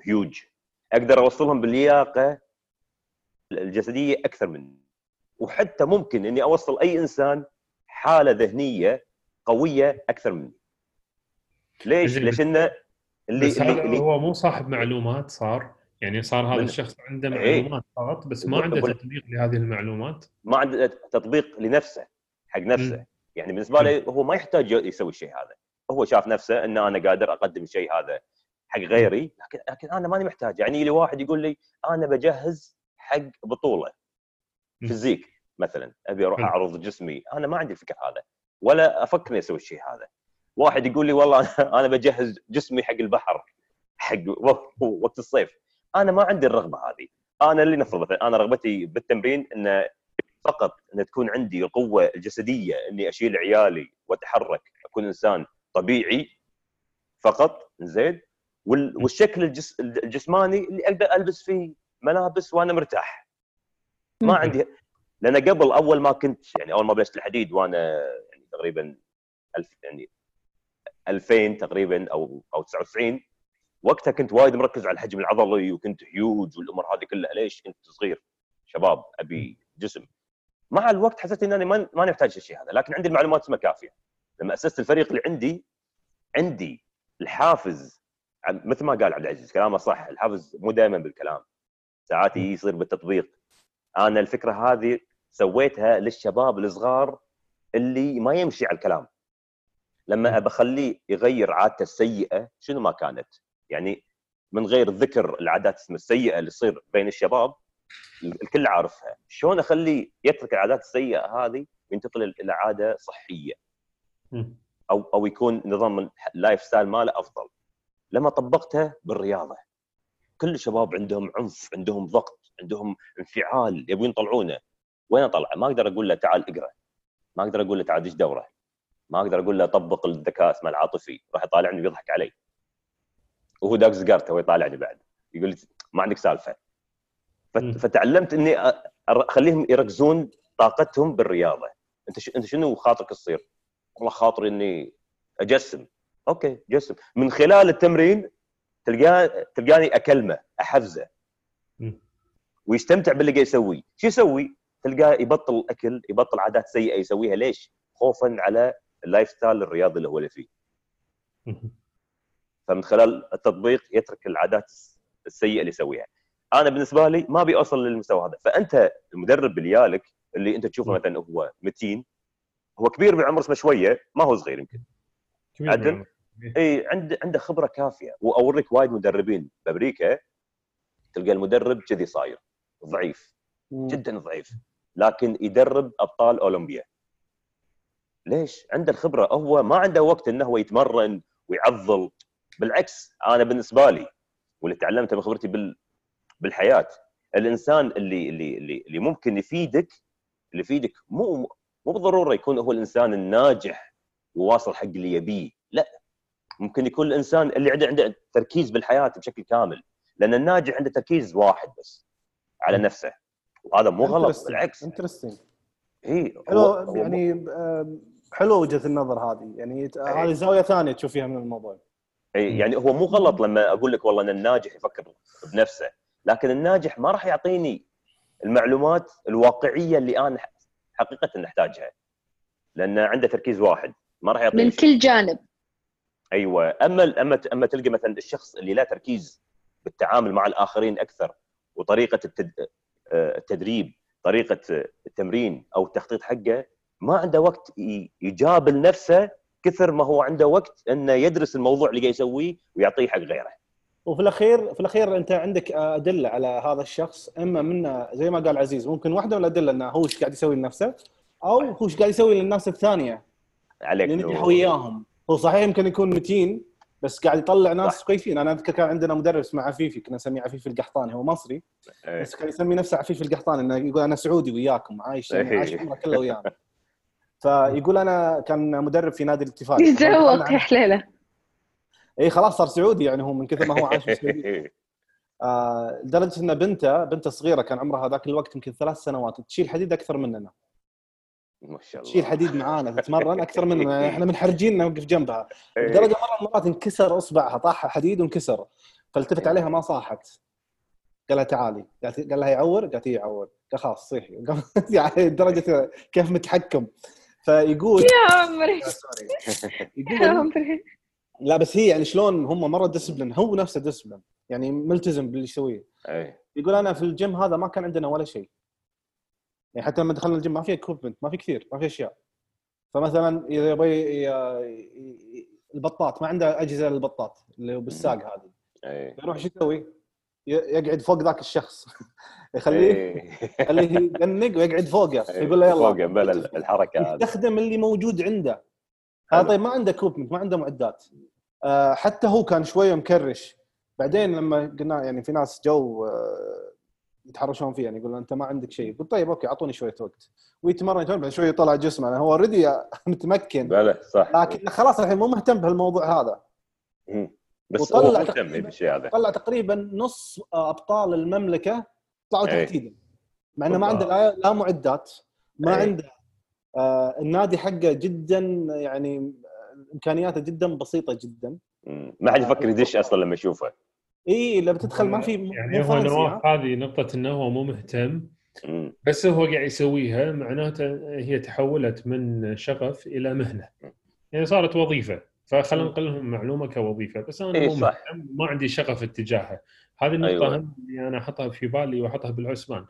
هيوج أقدر أوصلهم باللياقة الجسدية أكثر مني. وحتى ممكن إني أوصل أي إنسان حالة ذهنية قوية أكثر مني. ليش؟ إنه اللي بس اللي, هذا اللي هو مو صاحب معلومات صار. يعني صار هذا الشخص عنده إيه. معلومات فقط بس ما عنده تطبيق لهذه المعلومات. ما عنده تطبيق لنفسه حق نفسه. مم. يعني بالنسبة له هو ما يحتاج يسوي الشيء هذا. هو شاف نفسه إن أنا قادر أقدم الشيء هذا حق غيري لكن لكن أنا ماني محتاج. يعني لي واحد يقول لي أنا بجهز حق بطولة. فيزيك مثلا أبي أروح. أعرض جسمي. أنا ما عندي الفكر هذا ولا أفكر اني أسوي الشيء هذا. واحد يقول لي والله <laughs> أنا بجهز جسمي حق البحر حق وق- وقت الصيف. أنا ما عندي الرغبة هذه. أنا اللي نفرض مثلا أنا رغبتي بالتمرين إنه فقط أن تكون عندي القوة الجسدية أني أشيل عيالي وأتحرك أكون إنسان طبيعي فقط زين؟ وال- والشكل الجس الجسماني اللي أقدر ألبس فيه ملابس وأنا مرتاح. ما. عندي لأن قبل أول ما كنت يعني أول ما بلشت الحديد وأنا يعني تقريبا ألف يعني 2000 تقريبا أو أو 99 وقتها كنت وايد مركز على الحجم العضلي وكنت هيوج والأمور هذه كلها. ليش؟ كنت صغير. شباب أبي جسم. مع الوقت حسيت اني ما ما نحتاج الشيء هذا لكن عندي المعلومات اسمها كافية. لما أسست الفريق اللي عندي عندي الحافز مثل ما قال عبد العزيز كلامه صح الحافز مو دائما بالكلام. ساعات يصير بالتطبيق. أنا الفكرة هذه سويتها للشباب الصغار اللي ما يمشي على الكلام. لما ابى اخليه يغير عادته السيئة شنو ما كانت؟ يعني من غير ذكر العادات السيئة اللي تصير بين الشباب الكل عارفها. شلون اخليه يترك العادات السيئة هذه وينتقل إلى عادة صحية. أو أو يكون نظام ال lifestyle ماله أفضل. لما طبقتها بالرياضة. كل الشباب عندهم عنف عندهم ضغط عندهم انفعال يبون يطلعونه. وين أطلعه؟ ما أقدر أقول له تعال اقرأ. ما أقدر أقول له تعال دش دوره. ما أقدر أقول له طبق الذكاء اسمه العاطفي راح يطالعني ويضحك علي. وهو داق سيجارته ويطالعني بعد. يقول لي ما عندك سالفة. فتعلمت إني أخليهم يركزون طاقتهم بالرياضة أنت. أنت شنو خاطرك تصير؟ والله خاطري إني أجسم أوكي جسم من خلال التمرين تلقاه تلقاني أكلمه أحفزه. ويستمتع باللي قاعد يسويه شو يسوي؟ تلقاه يبطل أكل يبطل عادات سيئة يسويها ليش؟ خوفا على ال lifestyle الرياضي اللي هو اللي فيه. فمن خلال التطبيق يترك العادات السيئة اللي يسويها أنا بالنسبة لي ما أبي أوصل للمستوى هذا فأنت المدرب اللي يالك اللي أنت تشوفه. مثلا هو متين هو كبير بالعمر اسمه شوية ما هو صغير يمكن كبير عدل؟ اي عنده عنده خبرة كافية وأوريك وايد مدربين بأمريكا تلقى المدرب كذي صاير ضعيف مم. جدا ضعيف لكن يدرب أبطال أولمبيا ليش؟ عنده الخبرة هو ما عنده وقت إنه هو يتمرن ويعضل بالعكس أنا بالنسبة لي واللي تعلمته من خبرتي بال بالحياة. الإنسان اللي اللي اللي, اللي ممكن يفيدك اللي يفيدك مو مو بالضرورة يكون هو الإنسان الناجح وواصل حق اللي يبيه لا. ممكن يكون الإنسان اللي عنده عنده تركيز بالحياة بشكل كامل لأن الناجح عنده تركيز واحد بس على نفسه وهذا مو غلط بالعكس. انترستنج اي حلو يعني آم، حلوة وجهة النظر هذه. يعني ت- هذه زاوية ثانية تشوف فيها من الموضوع. اي يعني هو مو غلط لما أقول لك والله إن الناجح يفكر بنفسه. لكن الناجح ما راح يعطيني المعلومات الواقعية اللي أنا حقيقة نحتاجها لأن عنده تركيز واحد ما راح يعطيني من. كل جانب أيوه أما أما أما تلقى مثلا الشخص اللي لا تركيز بالتعامل مع الآخرين أكثر وطريقة. آه، التدريب طريقة التمرين أو التخطيط حقه ما عنده وقت يجابل نفسه كثر ما هو عنده وقت إنه يدرس الموضوع اللي قاعد يسويه ويعطيه حق غيره وفي الاخير في الأخير أنت عندك أدلة على هذا الشخص أما منه زي ما قال عزيز ممكن واحدة من الأدلة إنه هو إيش قاعد يسوي لنفسه أو هو إيش قاعد يسوي للناس الثانية عليك اللي نجح. وياهم هو صحيح يمكن يكون متين بس قاعد يطلع ناس صح. كويسين أنا أذكر كان عندنا مدرب اسمه عفيفي كنا نسميه عفيفي القحطاني هو مصري إيه. بس كان يسمي نفسه عفيف القحطاني إنه يقول أنا سعودي وياكم عايش إيه. عايش عمره كله ويانا فيقول أنا كان مدرب في نادي الاتفاق يتذوق يا حليلة اي خلاص صار سعودي يعني هو من كثر ما هو عايش في السعودية. <laughs> آه لدرجة إن بنته بنته صغيرة كان عمرها ذاك الوقت يمكن ثلاث سنوات تشيل حديد أكثر مننا. ما شاء الله. تشيل حديد معانا تتمرن أكثر مننا يعني إحنا منحرجين نوقف جنبها. إيه. لدرجة مرة من المرات انكسر أصبعها طاح حديد وانكسر. فالتفت عليها ما صاحت. قال لها تعالي. قالت قال لها يعور؟ قالت إيه يعور. قال خلاص صيحي. <laughs> يعني درجه كيف متحكم. فيقول يا عمري. <laughs> sorry يا عمري. لا بس هي يعني شلون هم مرة discipline هو نفسه discipline يعني ملتزم باللي يسويه. إيه. يقول أنا في الجيم هذا ما كان عندنا ولا شيء. يعني حتى لما دخلنا الجيم ما في equipment ما في كثير ما في أشياء. فمثلا إذا يبغى ي- ي- البطاط ما عنده أجهزة للبطاط اللي هو بالساق هذه. إيه. يروح شو يسوي؟ يقعد فوق ذاك الشخص. <laughs> يخليه إيه. يخليه ينط ويقعد فوقه. يقول له يلا. فوق بلا الحركة هذه. يستخدم اللي موجود عنده. هذا حلو. طيب ما عنده equipment ما عنده معدات آه، حتى هو كان شوية مكرش بعدين لما قلنا يعني في ناس جو آه، يتحرشون فيه يعني يقول أنت ما عندك شيء قلت طيب okay أعطوني شوية وقت ويتمرن يتمرن بعد شوية يطلع جسمه يعني هو already <laughs> متمكن بلا صح لكن خلاص الحين مو مهتم بهالموضوع هذا. بس وطلع هو مهتم تقريباً- بالشيء هذا طلع تقريبا نص أبطال المملكة طلعوا. تحت ايده مع إنه ما. عنده لا, معدات ما أي. عنده آه النادي حقه جدا يعني إمكانياته جدا بسيطة جدا. ما حد يفكر يدش أصلا لما يشوفه إي لما تدخل ما في يعني هو نواف؟ هذه نقطة إنه هو مو مهتم. بس هو قاعد يسويها معناته هي تحولت من شغف إلى مهنة يعني صارت وظيفة فخلنا ننقل لهم معلومة كوظيفة بس أنا إيه مو صح. مهتم ما عندي شغف اتجاهها هذه النقطة أيوة. أيوة. اللي أنا أحطها في بالي وأحطها بالحسبان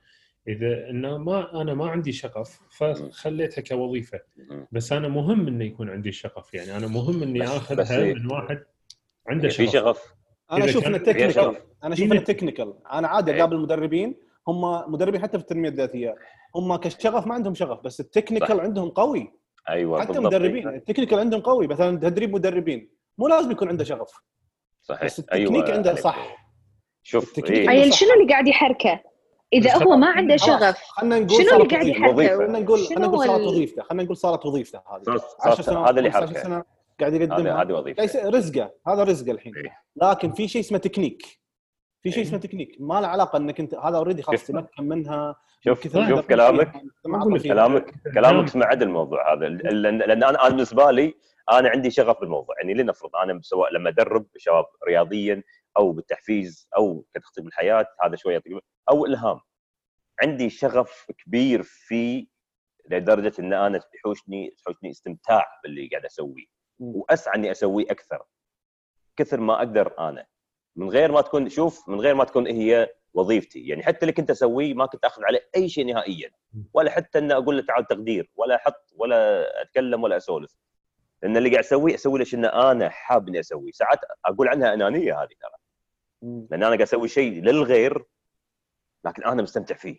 إذا إنه ما أنا ما عندي شغف فخليتها كوظيفة. بس أنا مهم إنه يكون عندي شغف يعني أنا مهم إني آخذها هي- من واحد عنده في شغف شغف أنا أشوف إنه technical شغف. أنا أشوف إيه. إنه technical أنا عادي إيه. أقابل مدربين هم مدربين حتى في التنمية الذاتية هم كشغف ما عندهم شغف بس ال technical. عندهم قوي أيوه حتى بالضبط. مدربين ال technical عندهم قوي مثلا تدريب مدربين مو لازم يكون عنده شغف صحيح بس التكنيك عنده صح شوف التكنيك إيه. عنده عيل صح. شنو اللي قاعد يحركه؟ إذا هو ما عنده شغف خلينا نقول شنو اللي قاعد. يحركه؟ وظيفة. خلينا نقول خلينا نقول هو صارت وظيفته خلينا نقول صارت وظيفته هذه. صارت- 10 صارت- سنوات هذا اللي 15 حركه قاعد هذا يقدمها هذه وظيفة. ليس رزقه. هذا رزقه الحين. إيه. لكن في شيء اسمه تكنيك. في شيء إيه. اسمه تكنيك. ما له علاقة إنك انت هذا already خلاص. تمكن منها. شوف شوف كلامك. كلامك كلامك اسمع عدل الموضوع هذا. لأن أنا بالنسبة لي أنا عندي شغف بالموضوع. يعني لنفرض أنا سواء لما أدرب شباب رياضيا أو بالتحفيز أو كتخطيط بالحياة هذا شوية أو الهام عندي شغف كبير فيه لدرجة إن أنا يحوشني يحوشني استمتاع باللي قاعد أسويه. وأسعى إني أسويه أكثر. كثر ما أقدر أنا. من غير ما تكون شوف من غير ما تكون هي وظيفتي. يعني حتى اللي كنت أسويه ما كنت أخذ عليه أي شيء نهائيا. ولا حتى ان أقول له تعال تقدير ولا أحط ولا أتكلم ولا أسولف. لأن اللي قاعد أسويه أسوي ليش إن أنا حاب إني أسويه. ساعات أقول عنها أنانية هذه ترى. لأن أنا قاعد أسوي شيء للغير لكن أنا مستمتع فيه.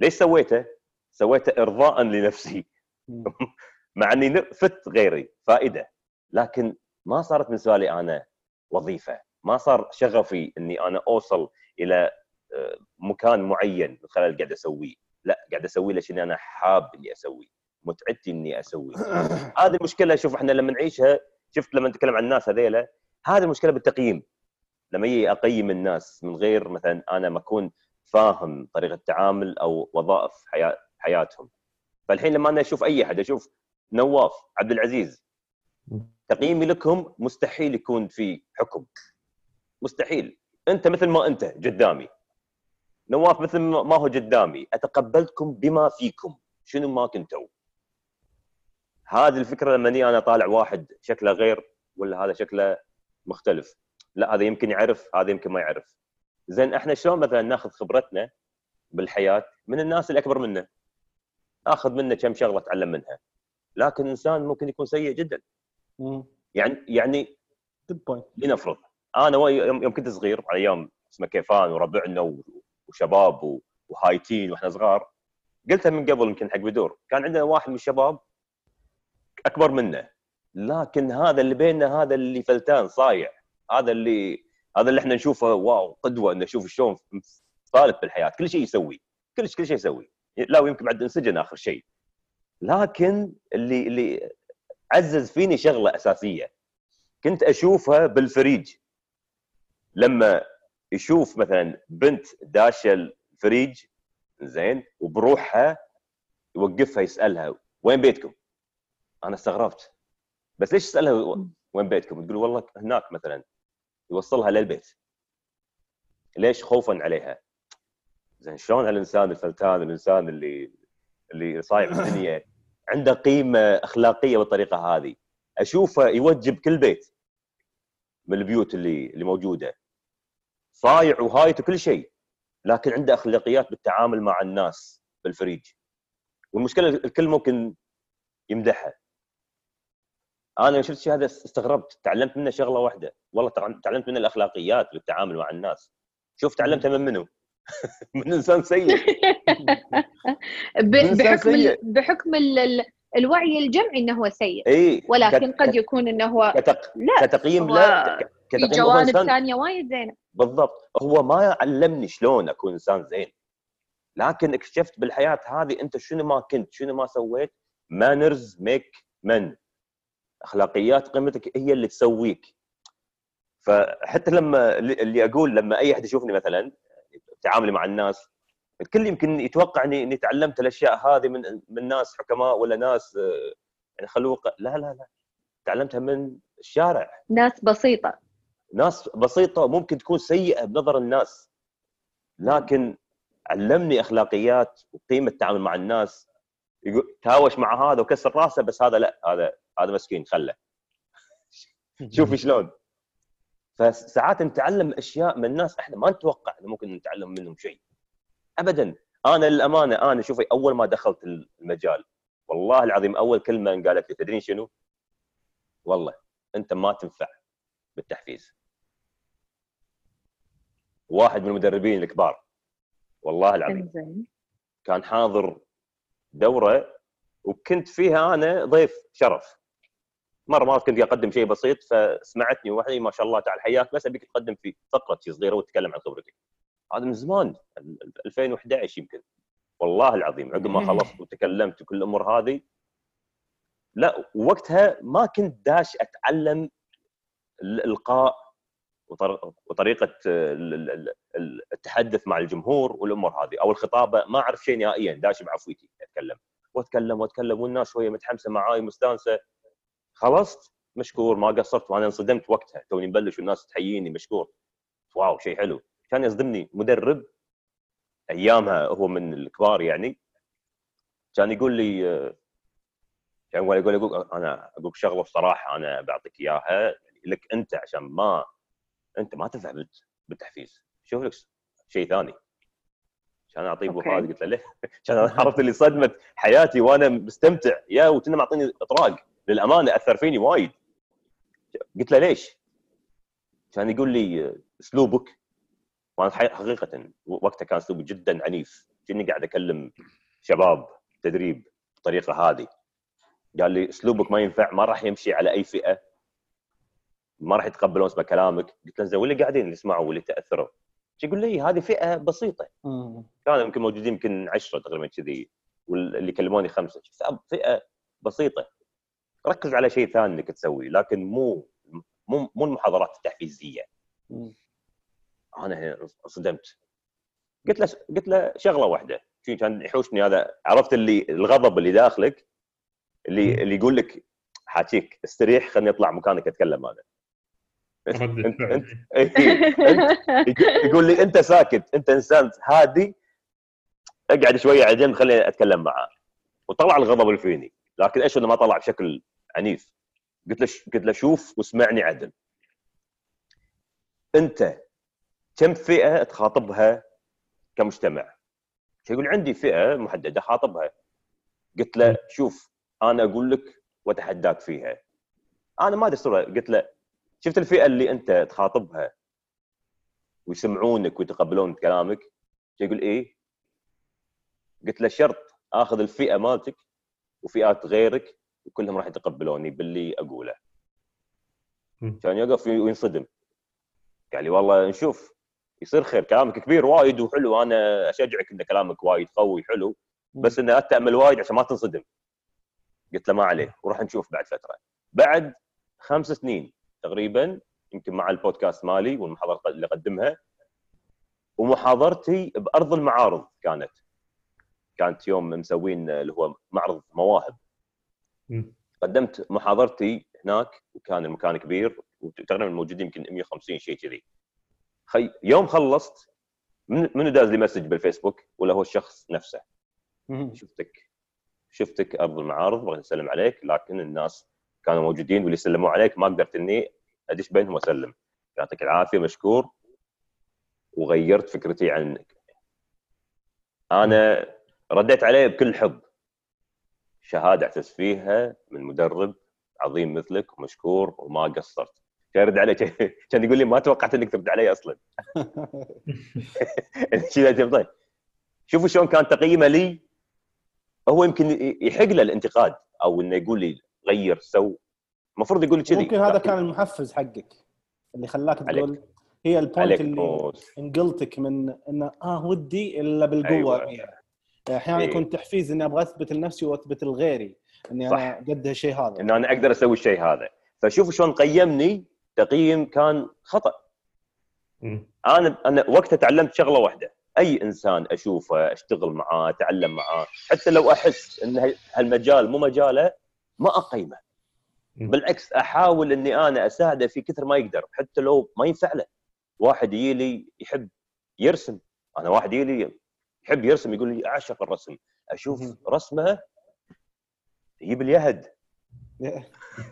ليش سويته؟ سويته ارضاء لنفسي. <laughs> مع إني فت غيري فائدة. لكن ما صارت بالنسبة لي أنا وظيفة. ما صار شغفي إني أنا أوصل إلى آه، مكان معين من خلال قاعد أسويه. لا قاعد أسويه ليش إني أنا حاب إني اسويه متعتي إني اسويه <coughs> هذه المشكلة شوف إحنا لما نعيشها شفت لما نتكلم عن الناس هذيلا هذه المشكلة بالتقييم. لما يجي أقيم الناس من غير مثلا أنا ما أكون فاهم طريقة تعامل أو وظائف حياه حياتهم. فالحين لما أنا أشوف أي أحد أشوف نواف عبد العزيز تقييمي لكم مستحيل يكون في حكم. مستحيل. أنت مثل ما أنت قدامي نواف مثل ما هو قدامي أتقبلتكم بما فيكم. شنو ما كنتوا. هذه الفكرة لما أنا طالع واحد شكله غير ولا هذا شكله مختلف. لا هذا يمكن يعرف هذا يمكن ما يعرف. زين إحنا شلون مثلا ناخذ خبرتنا بالحياة من الناس اللي أكبر منا آخذ منه كم شغلة اتعلم منها. لكن إنسان ممكن يكون سيء جدا. مم. يعني يعني لنفرض أنا يوم كنت صغير على أيام اسمه كيفان وربعنا وشباب وهايتين وإحنا صغار قلتها من قبل يمكن حق بدور كان عندنا واحد من الشباب أكبر منا لكن هذا اللي بيننا هذا اللي فلتان صايع. هذا اللي هذا اللي إحنا نشوفه wow قدوة إنه نشوف شلون طالب بالحياة. كل شيء يسوي. كل كل شيء يسوي. لا ويمكن بعد انسجن آخر شيء. لكن اللي اللي عزز فيني شغلة أساسية. كنت أشوفها بالفريج. لما يشوف مثلا بنت داشة الفريج زين وبروحها يوقفها يسألها وين بيتكم؟ أنا استغربت. بس ليش تسالها وين بيتكم؟ تقول والله هناك مثلا. يوصلها للبيت. ليش خوفا عليها؟ زين شلون هالإنسان الفلتان الإنسان اللي اللي صايع الدنيا عنده قيمة أخلاقية بالطريقة هذه. أشوفه يوجب كل بيت من البيوت اللي اللي موجودة. صايع وهايت وكل شيء لكن عنده أخلاقيات بالتعامل مع الناس بالفريج. والمشكلة الكل ممكن يمدحها. أنا شفت الشيء هذا استغربت. تعلمت منه شغلة واحدة. والله تع- تعلمت منه الأخلاقيات بالتعامل مع الناس. شوف تعلمتها من منو؟ <laughs> من إنسان سيء. <laughs> بحكم سيء. بحكم ال- ال- الوعي الجمعي إنه هو سيء. إي ولكن قد يكون إنه هو كتق... لا كتقييم هو لا في كتقييم هو جوانب ثانية وايد زينة. بالضبط. هو ما علمني شلون أكون إنسان زين. لكن اكتشفت بالحياة هذه أنت شنو ما كنت شنو ما سويت manners make من أخلاقيات قيمتك هي اللي تسويك. فحتى لما اللي أقول لما أي أحد يشوفني مثلا تعاملي مع الناس الكل يمكن يتوقع اني إني تعلمت الأشياء هذه من من ناس حكماء ولا ناس يعني خلوقه لا لا لا تعلمتها من الشارع. ناس بسيطة. ناس بسيطة ممكن تكون سيئة بنظر الناس لكن علمني أخلاقيات وقيمة التعامل مع الناس تهاوش مع هذا وكسر راسه بس هذا لا هذا هذا مسكين خله. <laughs> شوفي شلون. فساعات نتعلم أشياء من ناس إحنا ما نتوقع إنه ممكن نتعلم منهم شيء. ابدا. أنا للأمانة أنا شوفي أول ما دخلت المجال والله العظيم أول كلمة انقالت لي تدرين شنو؟ والله أنت ما تنفع بالتحفيز. واحد من المدربين الكبار. والله العظيم. كان حاضر دورة وكنت فيها أنا ضيف شرف. مرة مرات كنت أقدم شيء بسيط فسمعتني واحدة ما شاء الله تعالى. حياك بس أبيك تقدم في فقرة شيء صغيرة وتتكلم عن خبرتك. هذا من زمان 2011 يمكن. والله العظيم عقب ما <laughs> خلصت وتكلمت وكل الأمور هذه. لا وقتها ما كنت داش أتعلم الإلقاء وطريقة ال- التحدث مع الجمهور والأمور هذه أو الخطابه ما أعرف شيء نهائيا داش بعفويتي أتكلم. وأتكلم وأتكلم والناس شوية متحمسة معاي مستانسة. خلصت مشكور ما قصرت وأنا انصدمت وقتها. توني مبلش والناس تحييني مشكور. واو شيء حلو. كان يصدمني مدرب أيامها هو من الكبار يعني. كان يقول لي آه، كان يقول يقول أنا أقول شغله بصراحة أنا بعطيك إياها لك أنت عشان ما أنت ما تنفع بالت- بالتحفيز. شوف لك شيء ثاني. عشان أعطيه. خالد قلت له <laughs> أنا عرفت اللي صدمت حياتي وأنا مستمتع. يا وكنا معطيني إطراق. للأمانة أثر فيني وايد. قلت له ليش؟ كان يقول لي أسلوبك. وأنا حقيقة وقتها كان أسلوبي جدا عنيف. كني قاعد أكلم شباب تدريب بالطريقة هذه. قال لي أسلوبك ما ينفع ما راح يمشي على أي فئة. ما راح يتقبلون اسمع كلامك. قلت له زين واللي قاعدين اللي يسمعوا واللي تأثروا. يقول لي هذه فئة بسيطة. كانوا يمكن موجودين يمكن 10 تقريبا كذي واللي كلموني خمسة. فئة بسيطة. ركز على شيء ثاني إنك تسويه لكن مو مو مو المحاضرات التحفيزية. مم. أنا هنا انصدمت. قلت له قلت له شغلة واحدة. كان يحوشني هذا عرفت اللي الغضب اللي داخلك اللي اللي يقول لك حاكيك استريح خليني أطلع مكانك أتكلم أنا. انت فعل. انت إيه، انت يقول لي أنت ساكت أنت إنسان هادي أقعد شوية على جنب خليني أتكلم معاه وطلع الغضب اللي فيني لكن إيش إنه ما طلع بشكل عنيف؟ قلت له قلت له شوف واسمعني عدل. أنت كم فئة تخاطبها كمجتمع؟ يقول؟ عندي فئة محددة خاطبها. قلت له شوف أنا أقول لك وأتحداك فيها. أنا ما أدري. قلت له شفت الفئة اللي أنت تخاطبها ويسمعونك ويتقبلون كلامك؟ يقول إيه؟ قلت له شرط آخذ الفئة مالتك وفئات غيرك وكلهم راح يتقبلوني باللي أقوله. كان يقف وينصدم. قال لي والله نشوف يصير خير كلامك كبير وايد وحلو أنا أشجعك إن كلامك وايد قوي حلو بس إنه أتأمل وايد عشان ما تنصدم. قلت له ما عليه وراح نشوف بعد فترة. بعد خمس سنين تقريبا يمكن مع البودكاست مالي والمحاضرات اللي أقدمها. ومحاضرتي بأرض المعارض كانت. كانت يوم مسوين اللي هو معرض مواهب. قدمت محاضرتي هناك وكان المكان كبير وتقريبا موجودين يمكن 150 شيء كذي. خي يوم خلصت من- منو داز لي مسج بالفيسبوك؟ ولا هو الشخص نفسه. شفتك. شفتك أرض المعارض بغيت أسلم عليك لكن الناس كانوا موجودين واللي سلموا عليك ما قدرت إني أدش بينهم وأسلم. يعطيك العافية مشكور. وغيرت فكرتي عنك أنا رديت عليه بكل حب. شهادة أعتز فيها من مدرب عظيم مثلك ومشكور وما قصرت. كان يرد علي <laughs> كان يقول لي ما توقعت إنك ترد علي أصلا. <laughs> طيب. شوفوا شلون كان تقييمه لي. هو يمكن يحق له الانتقاد أو إنه يقول لي غير سو المفروض يقول كذي ممكن هذا كان المحفز حقك اللي خلاك عليك. تقول هي ال point اللي. انقلتك من انه آه ودي إلا بالقوة أيوة. أحيانا إيه. يكون تحفيز إني أبغى أثبت لنفسي وأثبت لغيري إني صح. أنا قد هالشيء هذا ان أنا أقدر أسوي الشيء هذا فشوفوا شلون قيمني تقييم كان خطأ مم. أنا أنا وقتها تعلمت شغلة واحدة أي إنسان أشوفه أشتغل معاه أتعلم معاه حتى لو أحس إن هال- هالمجال مو مجاله ما أقيمه. بالعكس أحاول إني أنا أساعده في كثر ما يقدر حتى لو ما ينفع له واحد يجي لي يحب يرسم أنا واحد يجي لي يحب يرسم يقول لي أعشق الرسم. أشوف. رسمه يجيب اليهد <laughs>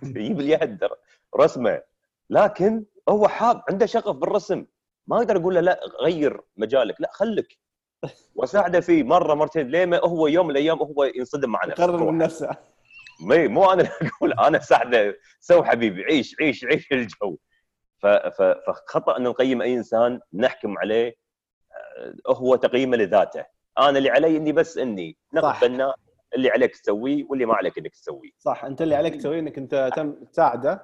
يجيب اليد رسمه. لكن هو حاب عنده شغف بالرسم. ما أقدر أقول له لا غير مجالك لا خليك. <laughs> وأساعده فيه مرة مرتين ليه ما هو يوم من الأيام هو ينصدم مع نفسه يقرر من. نفسه. مي مو أنا اللي أقول أنا اساعده سو حبيبي عيش عيش عيش الجو. فخطأ أن نقيم أي إنسان نحكم عليه آه، هو تقييمه لذاته. أنا اللي علي إني بس إني. نقد بناء اللي عليك تسويه واللي ما عليك إنك تسويه صح أنت اللي عليك تسويه إنك أنت تم تساعده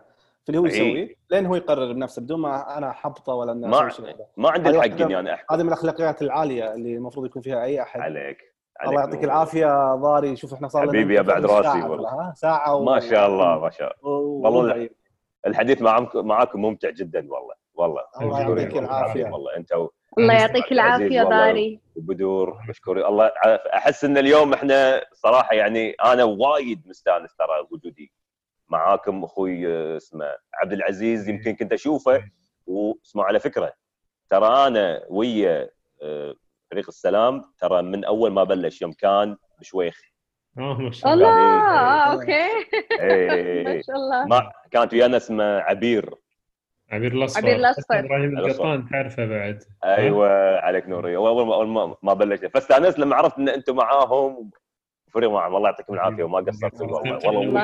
في اللي هو إيه. يسويه لين هو يقرر بنفسه بدون ما أنا احبطه ولا ما- ما عندي الحق إني أنا أحكم. هذه من الأخلاقيات العالية اللي المفروض يكون فيها أي أحد. عليك. الله يعطيك. العافية ضاري شوف إحنا صار لنا حبيبي يا بعد راسي ساعة والله. ساعة و... ما شاء الله ما شاء الله والله. الحديث معكم معاكم ممتع جدا والله والله الله يعطيك والله. العافية. والله أنت و- الله يعطيك العافية. ضاري وبدور مشكورين الله. أحس إن اليوم إحنا صراحة يعني أنا وايد مستانس ترى وجودي معاكم أخوي آه، اسمه عبد العزيز يمكن كنت أشوفه واسمع على فكرة ترى أنا ويا آه، فريق السلام ترى من أول ما بلش يوم كان بشويخ. آه ما شاء الله الله. آه، أوكي. إيه، ما شاء الله. ما كانت ويانا اسمه عبير. عبير الأصفر. عبير الأصفر. إبراهيم. القطان تعرفه بعد. أيوه عليك نوري. أول ما أول ما, ما بلشنا فاستانست لما عرفت إن أنتم معاهم. فريق معهم الله يعطيكم العافية. وما قصرتوا والله والله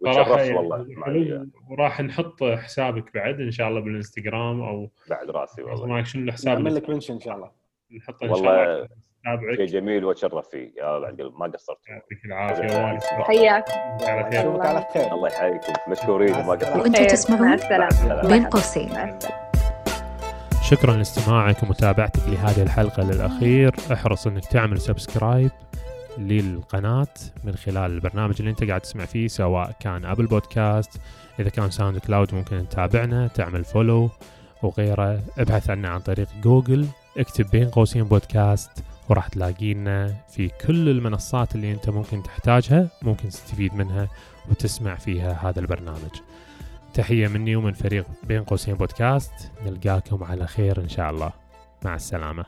وتشرفت. يعني والله معي وراح نحط حسابك بعد إن شاء الله بالإنستغرام أو بعد راسي والله. معك شنو الحساب نعمل لك mention إن شاء الله. نحطه إن شاء والله الله شيء نتابعك جميل وأتشرف فيه يا قلب ما قصرت. يعطيك العافية. حياك. على خير. نشوفك على خير. الله يحييكم. مشكورين وما قصرتوا وأنتم تسمعون. بين قوسين. شكرا لاستماعك ومتابعتك لهذه الحلقة للأخير. احرص أنك تعمل subscribe للقناة من خلال البرنامج اللي أنت قاعد تسمع فيه سواء كان أبل بودكاست إذا كان ساوند كلاود ممكن تتابعنا تعمل follow وغيره. ابحث عنا عن طريق جوجل اكتب بين قوسين بودكاست وراح تلاقينا في كل المنصات اللي أنت ممكن تحتاجها ممكن تستفيد منها وتسمع فيها هذا البرنامج. تحية مني ومن فريق بين قوسين بودكاست نلقاكم على خير إن شاء الله. مع السلامة.